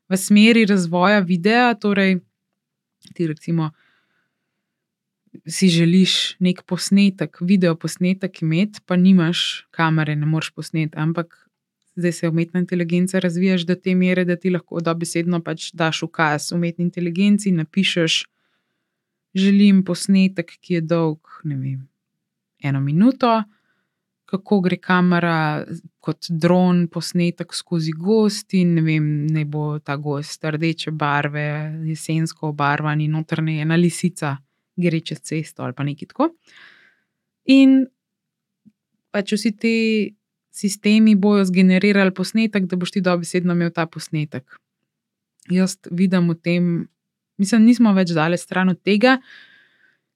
v smeri razvoja videa. Torej, ti recimo si želiš nek posnetek, video posnetek imeti, pa nimaš kamere, ne moreš posneti. Ampak zdaj se umetna inteligenca razvija do te mere, da ti lahko dobesedno pač daš ukaz umetni inteligenci, napišeš. Želim posnetek, ki je dolg, ne vem, eno minuto, kako gre kamera kot dron posnetek skozi gost, in ne vem, ne bo ta gost rdeče barve, jesensko obarvan in notrne ena lisica, gre čez cesto ali pa nekaj tako. In pač vsi ti sistemi bojo zgenerirali posnetek, da boš ti dobesedno imel ta posnetek. Jaz vidim v tem, mislim, nismo več daleč stran od tega.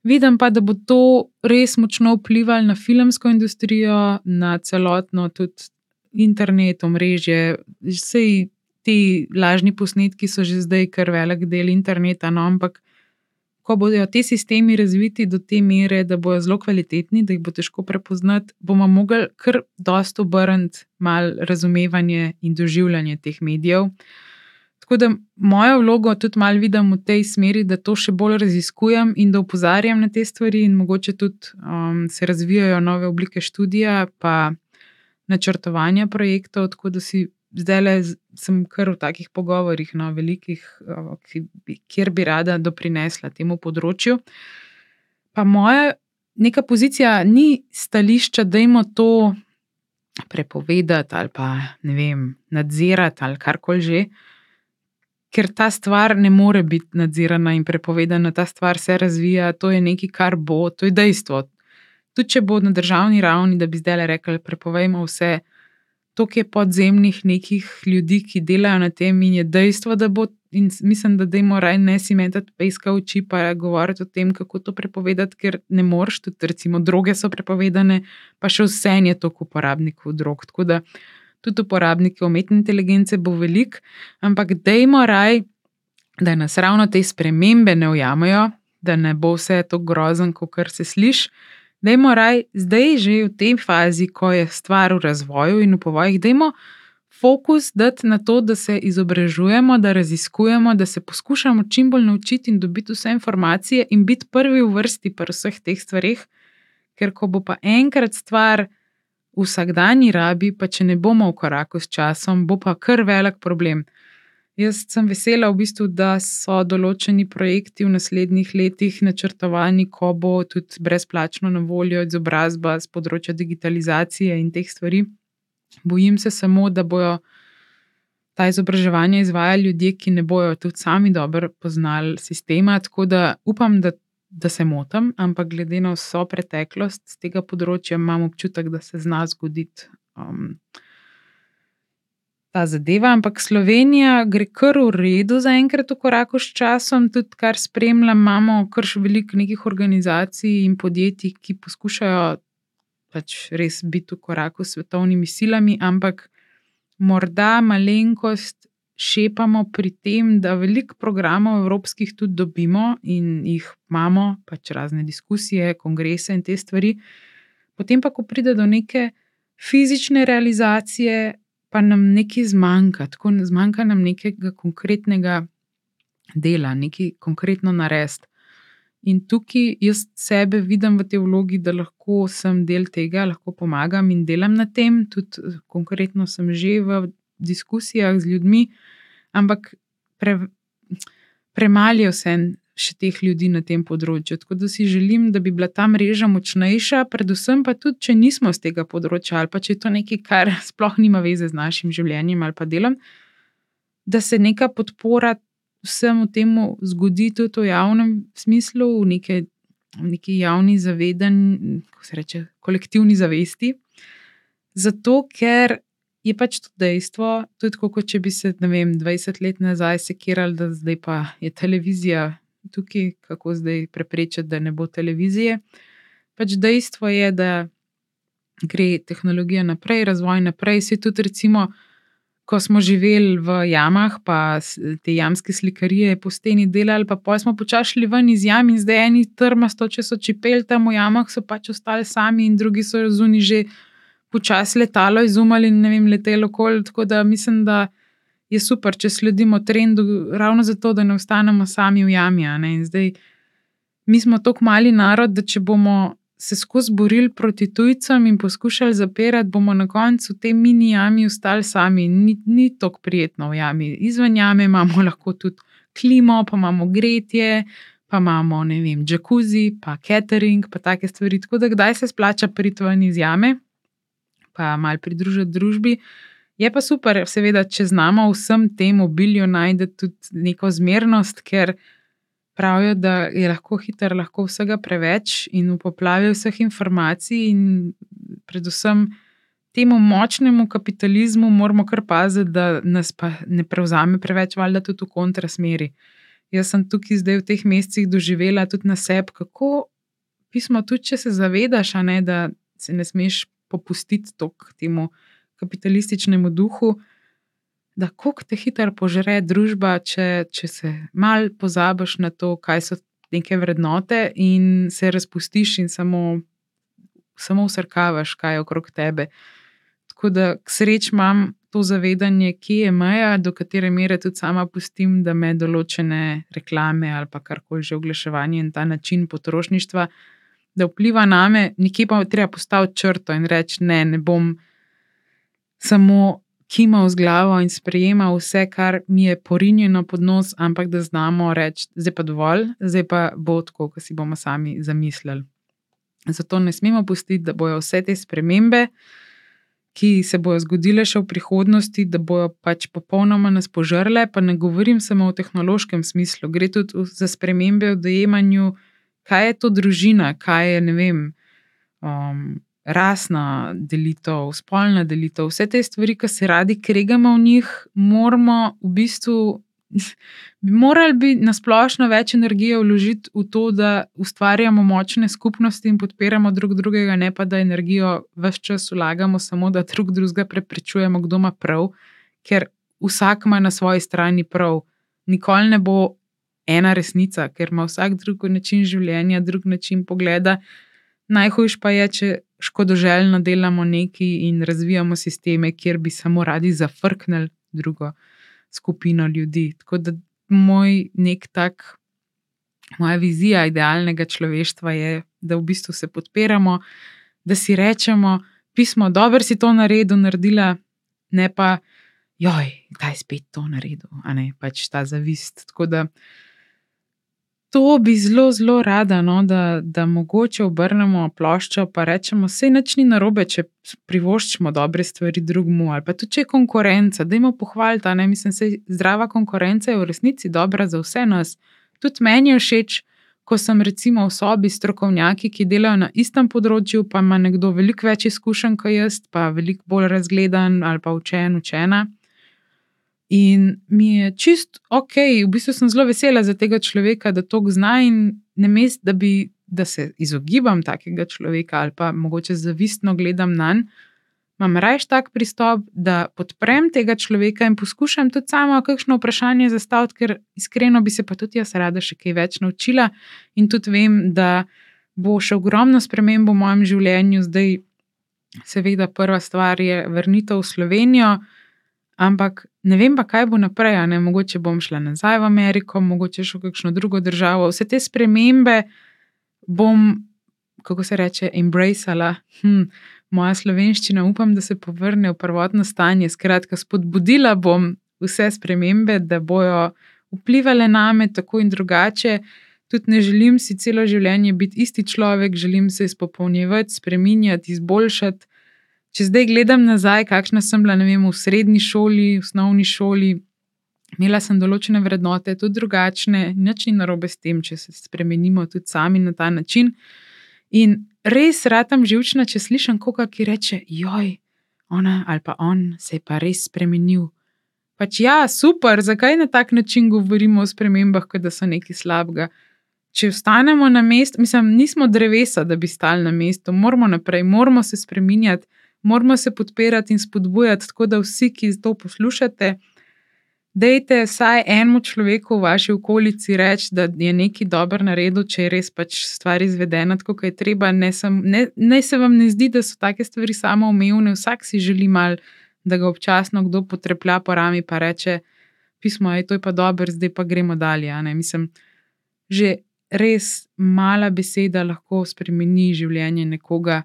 Vidim pa, da bo to res močno vplivalo na filmsko industrijo, na celotno tudi internet, omrežje. Vse ti lažni posnetki so že zdaj kar velik del interneta, no, ampak ko bodo ti sistemi razviti do te mere, da bodo zelo kvalitetni, da jih bo težko prepoznati, bomo mogli kar dosto obrniti malo razumevanje in doživljanje teh medijev. Tako da mojo vlogo tudi malo vidim v tej smeri, da to še bolj raziskujem in da opozarjam na te stvari, in mogoče tudi um, se razvijajo nove oblike študija, pa načrtovanja projektov. Tako da si zdaj le sem kar v takih pogovorih, no, velikih, kjer bi rada doprinesla temu področju. Pa moja neka pozicija ni stališča, da imamo to prepovedati ali pa ne vem, nadzirati ali karkoli že ker ta stvar ne more biti nadzirana in prepovedana, ta stvar se razvija, to je nekaj, kar bo, to je dejstvo. Tudi če bo na državni ravni, da bi zdaj rekli, prepovejmo vse, to je podzemnih nekih ljudi, ki delajo na tem, in je dejstvo, da bo. In mislim, da dajmo raje ne si metati peska v oči, pa govoriti o tem, kako to prepovedati, ker ne moreš, tudi recimo droge so prepovedane, pa še vse je toliko uporabnikov drog. Tako da tudi uporabniki umetne inteligence bo velik, ampak dajmo raj, da nas ravno te spremembe ne ujamajo, da ne bo vse to grozen, kot se sliši. Dajmo raj, zdaj že v tej fazi, ko je stvar v razvoju in v povojih, dajmo fokus dati na to, da se izobražujemo, da raziskujemo, da se poskušamo čim bolj naučiti in dobiti vse informacije in biti prvi v vrsti pri vseh teh stvarih, ker ko bo pa enkrat stvar v vsakdanji rabi, pa če ne bomo v koraku s časom, bo pa kar velik problem. Jaz sem vesela, v bistvu, da so določeni projekti v naslednjih letih načrtovani, ko bo tudi brezplačno na voljo izobrazba z področja digitalizacije in teh stvari. Bojim se samo, da bojo ta izobraževanja izvajali ljudje, ki ne bojo tudi sami dobro poznali sistema. Tako da upam, da da se motim, ampak glede na vso preteklost z tega področja, imam občutek, da se zna zgoditi um, ta zadeva. Ampak Slovenija gre kar v redu za enkrat v koraku s časom, tudi kar spremljam, imamo kar še veliko nekih organizacij in podjetij, ki poskušajo pač res biti v koraku s svetovnimi silami, ampak morda malenkost šepamo pri tem, da veliko programov evropskih tudi dobimo in jih imamo, pač razne diskusije, kongrese in te stvari. Potem pa, ko pride do neke fizične realizacije, pa nam nekaj zmanjka, tako zmanjka nam nekega konkretnega dela, nekaj konkretno narediti. In tukaj jaz sebe vidim v tej vlogi, da lahko sem del tega, lahko pomagam in delam na tem. Tudi eh, konkretno sem že v diskusijah z ljudmi, ampak pre, premali je vse še teh ljudi na tem področju. Tako da si želim, da bi bila ta mreža močnejša, predvsem pa tudi, če nismo z tega področja ali pa če je to nekaj, kar *laughs* sploh nima veze z našim življenjem ali pa delom, da se neka podpora vsemu temu zgodi tudi v javnem smislu, v neki, v neki javni zavedanju, kako se reče, kolektivni zavesti. Zato, ker je pač to dejstvo, tudi kot če bi se, ne vem, 20 let nazaj sekirali, da zdaj pa je televizija tukaj, kako zdaj preprečiti, da ne bo televizije. Pač dejstvo je, da gre tehnologija naprej, razvoj naprej, se tudi recimo ko smo živeli v jamah, pa te jamske slikarije po steni delali, pa pol smo počašli ven iz jam in zdaj eni trmasto, če so čipeli tam v jamah, so pač ostali sami in drugi so razuni že počasi letalo izumali in ne vem, letelo kol. Tako da mislim, da je super, če sledimo trendu, ravno zato, da ne ostanemo sami v jami. Zdaj mi smo tako mali narod, da če bomo se skozi borili proti tujcem in poskušali zapirati, bomo na koncu v tej mini jami ostali sami. Ni, ni tako prijetno v jami. Izven jame imamo *laughs* lahko tudi klimo, pa imamo gretje, pa imamo, ne vem, jacuzzi, pa catering, pa take stvari. Tako da kdaj se splača priti ven iz jame, pa mal pridružiti družbi. Je pa super, seveda, če znamo vsem tem obilju najti tudi neko zmernost, ker pravijo, da je lahko hiter, lahko vsega preveč in v poplavi vseh informacij, in predvsem temu močnemu kapitalizmu moramo kar paziti, da nas pa ne prevzame preveč, valjda tudi v kontrasmeri. Jaz sem tukaj zdaj v teh mesecih doživela tudi na sebi, kako pismo, tudi če se zavedaš, ne, da se ne smeš popustiti temu kapitalističnemu duhu da kako te hitro požre družba, če, če se mal pozabiš na to, kaj so neke vrednote in se razpustiš in samo, samo usrkavaš, kaj je okrog tebe. Tako da k sreči imam to zavedanje, kje je meja, do katere mere tudi sama pustim, da me določene reklame ali pa karkoli že oglaševanje in ta način potrošništva. Da vpliva na me, nekje pa treba postaviti črto in reči: Ne, ne bom samo kimal z glavo in sprejema vse, kar mi je porinjeno pod nos, ampak da znamo reči, da je pa dovolj, zdaj pa bo tako, kot si bomo sami zamislili. Zato ne smemo pustiti, da bojo vse te spremembe, ki se bodo zgodile še v prihodnosti, da bojo pač popolnoma nas požrle. Pa ne govorim samo o tehnološkem smislu, gre tudi za spremembe v dojemanju, kaj je to družina, kaj je ne vem. Um, rasna delitev, spolna delitev, vse te stvari, ki se radi kregamo v njih, moramo v bistvu, *laughs* bi morali bi nasplošno več energije vložiti v to, da ustvarjamo močne skupnosti in podpiramo drug drugega, ne pa da energijo vse čas vlagamo samo, da drug drugega preprečujemo, kdo ima prav, ker vsak ima na svoji strani prav. Nikoli ne bo ena resnica, ker ima vsak drug način življenja, drug način pogleda. Najhujš pa je, če škodoželjno delamo nekaj in razvijamo sisteme, kjer bi samo radi zafrknili drugo skupino ljudi. Tako da moj nek tak, moja vizija idealnega človeštva je, da v bistvu se podpiramo, da si rečemo, pismo, dobro si to naredil, naredila, ne pa, joj, kdaj spet to naredil, a ne pač ta zavist. Tako da to bi zelo, zelo rada, no, da, da mogoče obrnemo ploščo in rečemo, vse noč ni narobe, če privoščimo dobre stvari drugemu, ali pa tudi če je konkurenca, da jim pohvalite. Mislim, da je zdrava konkurenca v resnici dobra za vse nas. Tudi meni je všeč, ko sem recimo v sobi s strokovnjaki, ki delajo na istem področju, pa ima nekdo veliko več izkušenj kot jaz, pa veliko bolj razgledan ali pa učen, učena. In mi je čist ok, v bistvu sem zelo vesela za tega človeka, da to zna in ne mest, da, bi, da se izogibam takega človeka ali pa mogoče zavistno gledam na njega. Imam rajš tak pristop, da podprem tega človeka in poskušam tudi samo kakšno vprašanje zastaviti, ker iskreno bi se pa tudi jaz rada še kaj več naučila. In tudi vem, da bo še ogromno sprememb v mojem življenju. Zdaj, seveda, prva stvar je vrnitev v Slovenijo ampak ne vem pa, kaj bo naprej. Ne? Mogoče bom šla nazaj v Ameriko, mogoče še v kakšno drugo državo. Vse te spremembe bom, kako se reče, embracala. Hm, moja slovenščina, upam, da se povrne v prvotno stanje. Skratka, spodbudila bom vse spremembe, da bojo vplivali na me tako in drugače. Tudi ne želim si celo življenje biti isti človek, želim se izpopolnjevati, spremenjati, izboljšati. Če zdaj gledam nazaj, kakšna sem bila vem, v srednji šoli, v osnovni šoli, imela sem določene vrednote, tudi drugačne, nič ni narobe s tem, če se spremenimo tudi sami na ta način. In res radam živčna, če slišim koga, ki reče: Joj, ona ali pa on se je pa res spremenil. Pač ja, super, zakaj na tak način govorimo o spremembah, kot da so nekaj slabega. Če ostanemo na mestu, mislim, nismo drevesa, da bi stali na mestu, moramo naprej, moramo se spremenjati, moramo se podpirati in spodbujati, tako da vsi, ki to poslušate, dejte vsaj enemu človeku v vaši okolici reči, da je nekaj dobro naredil, če je res pač stvar izvedena tako, kot je treba. Ne, sem, ne, ne se vam ne zdi, da so take stvari samo umevne, vsak si želi mal, da ga občasno kdo potreplja po rami in reče: Pismo je, to je pa dobro, zdaj pa gremo dalje. Mislim, že res mala beseda lahko spremeni življenje nekoga.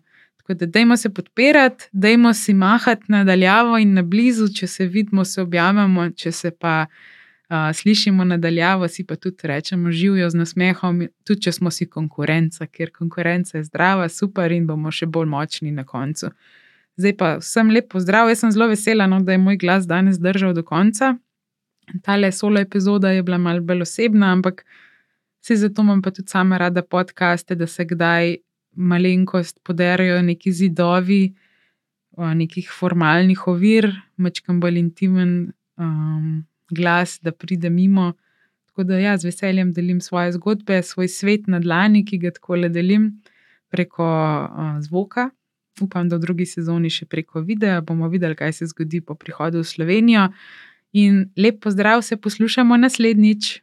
Tako da, dajmo se podpirati, dajmo si mahati nadaljavo in na blizu, če se vidimo, se objavimo, če se pa uh, slišimo nadaljavo, si pa tudi rečemo živijo z nasmehom, tudi če smo si konkurenca, ker konkurenca je zdrava, super in bomo še bolj močni na koncu. Zdaj pa vsem lep pozdrav, jaz sem zelo vesela, no, da je moj glas danes držal do konca. Ta le solo epizoda je bila malce bolj osebna, ampak se zato imam pa tudi sama rada podcaste, da se kdaj malenkost poderajo neki zidovi, nekih formalnih ovir, mečkam bolj intimen um, glas, da pride mimo. Tako da ja, z veseljem delim svoje zgodbe, svoj svet na dlani, ki ga tako le delim preko uh, zvoka. Upam, da v drugi sezoni še preko videa bomo videli, kaj se zgodi po prihodu v Slovenijo. In lep pozdrav, se poslušamo naslednjič.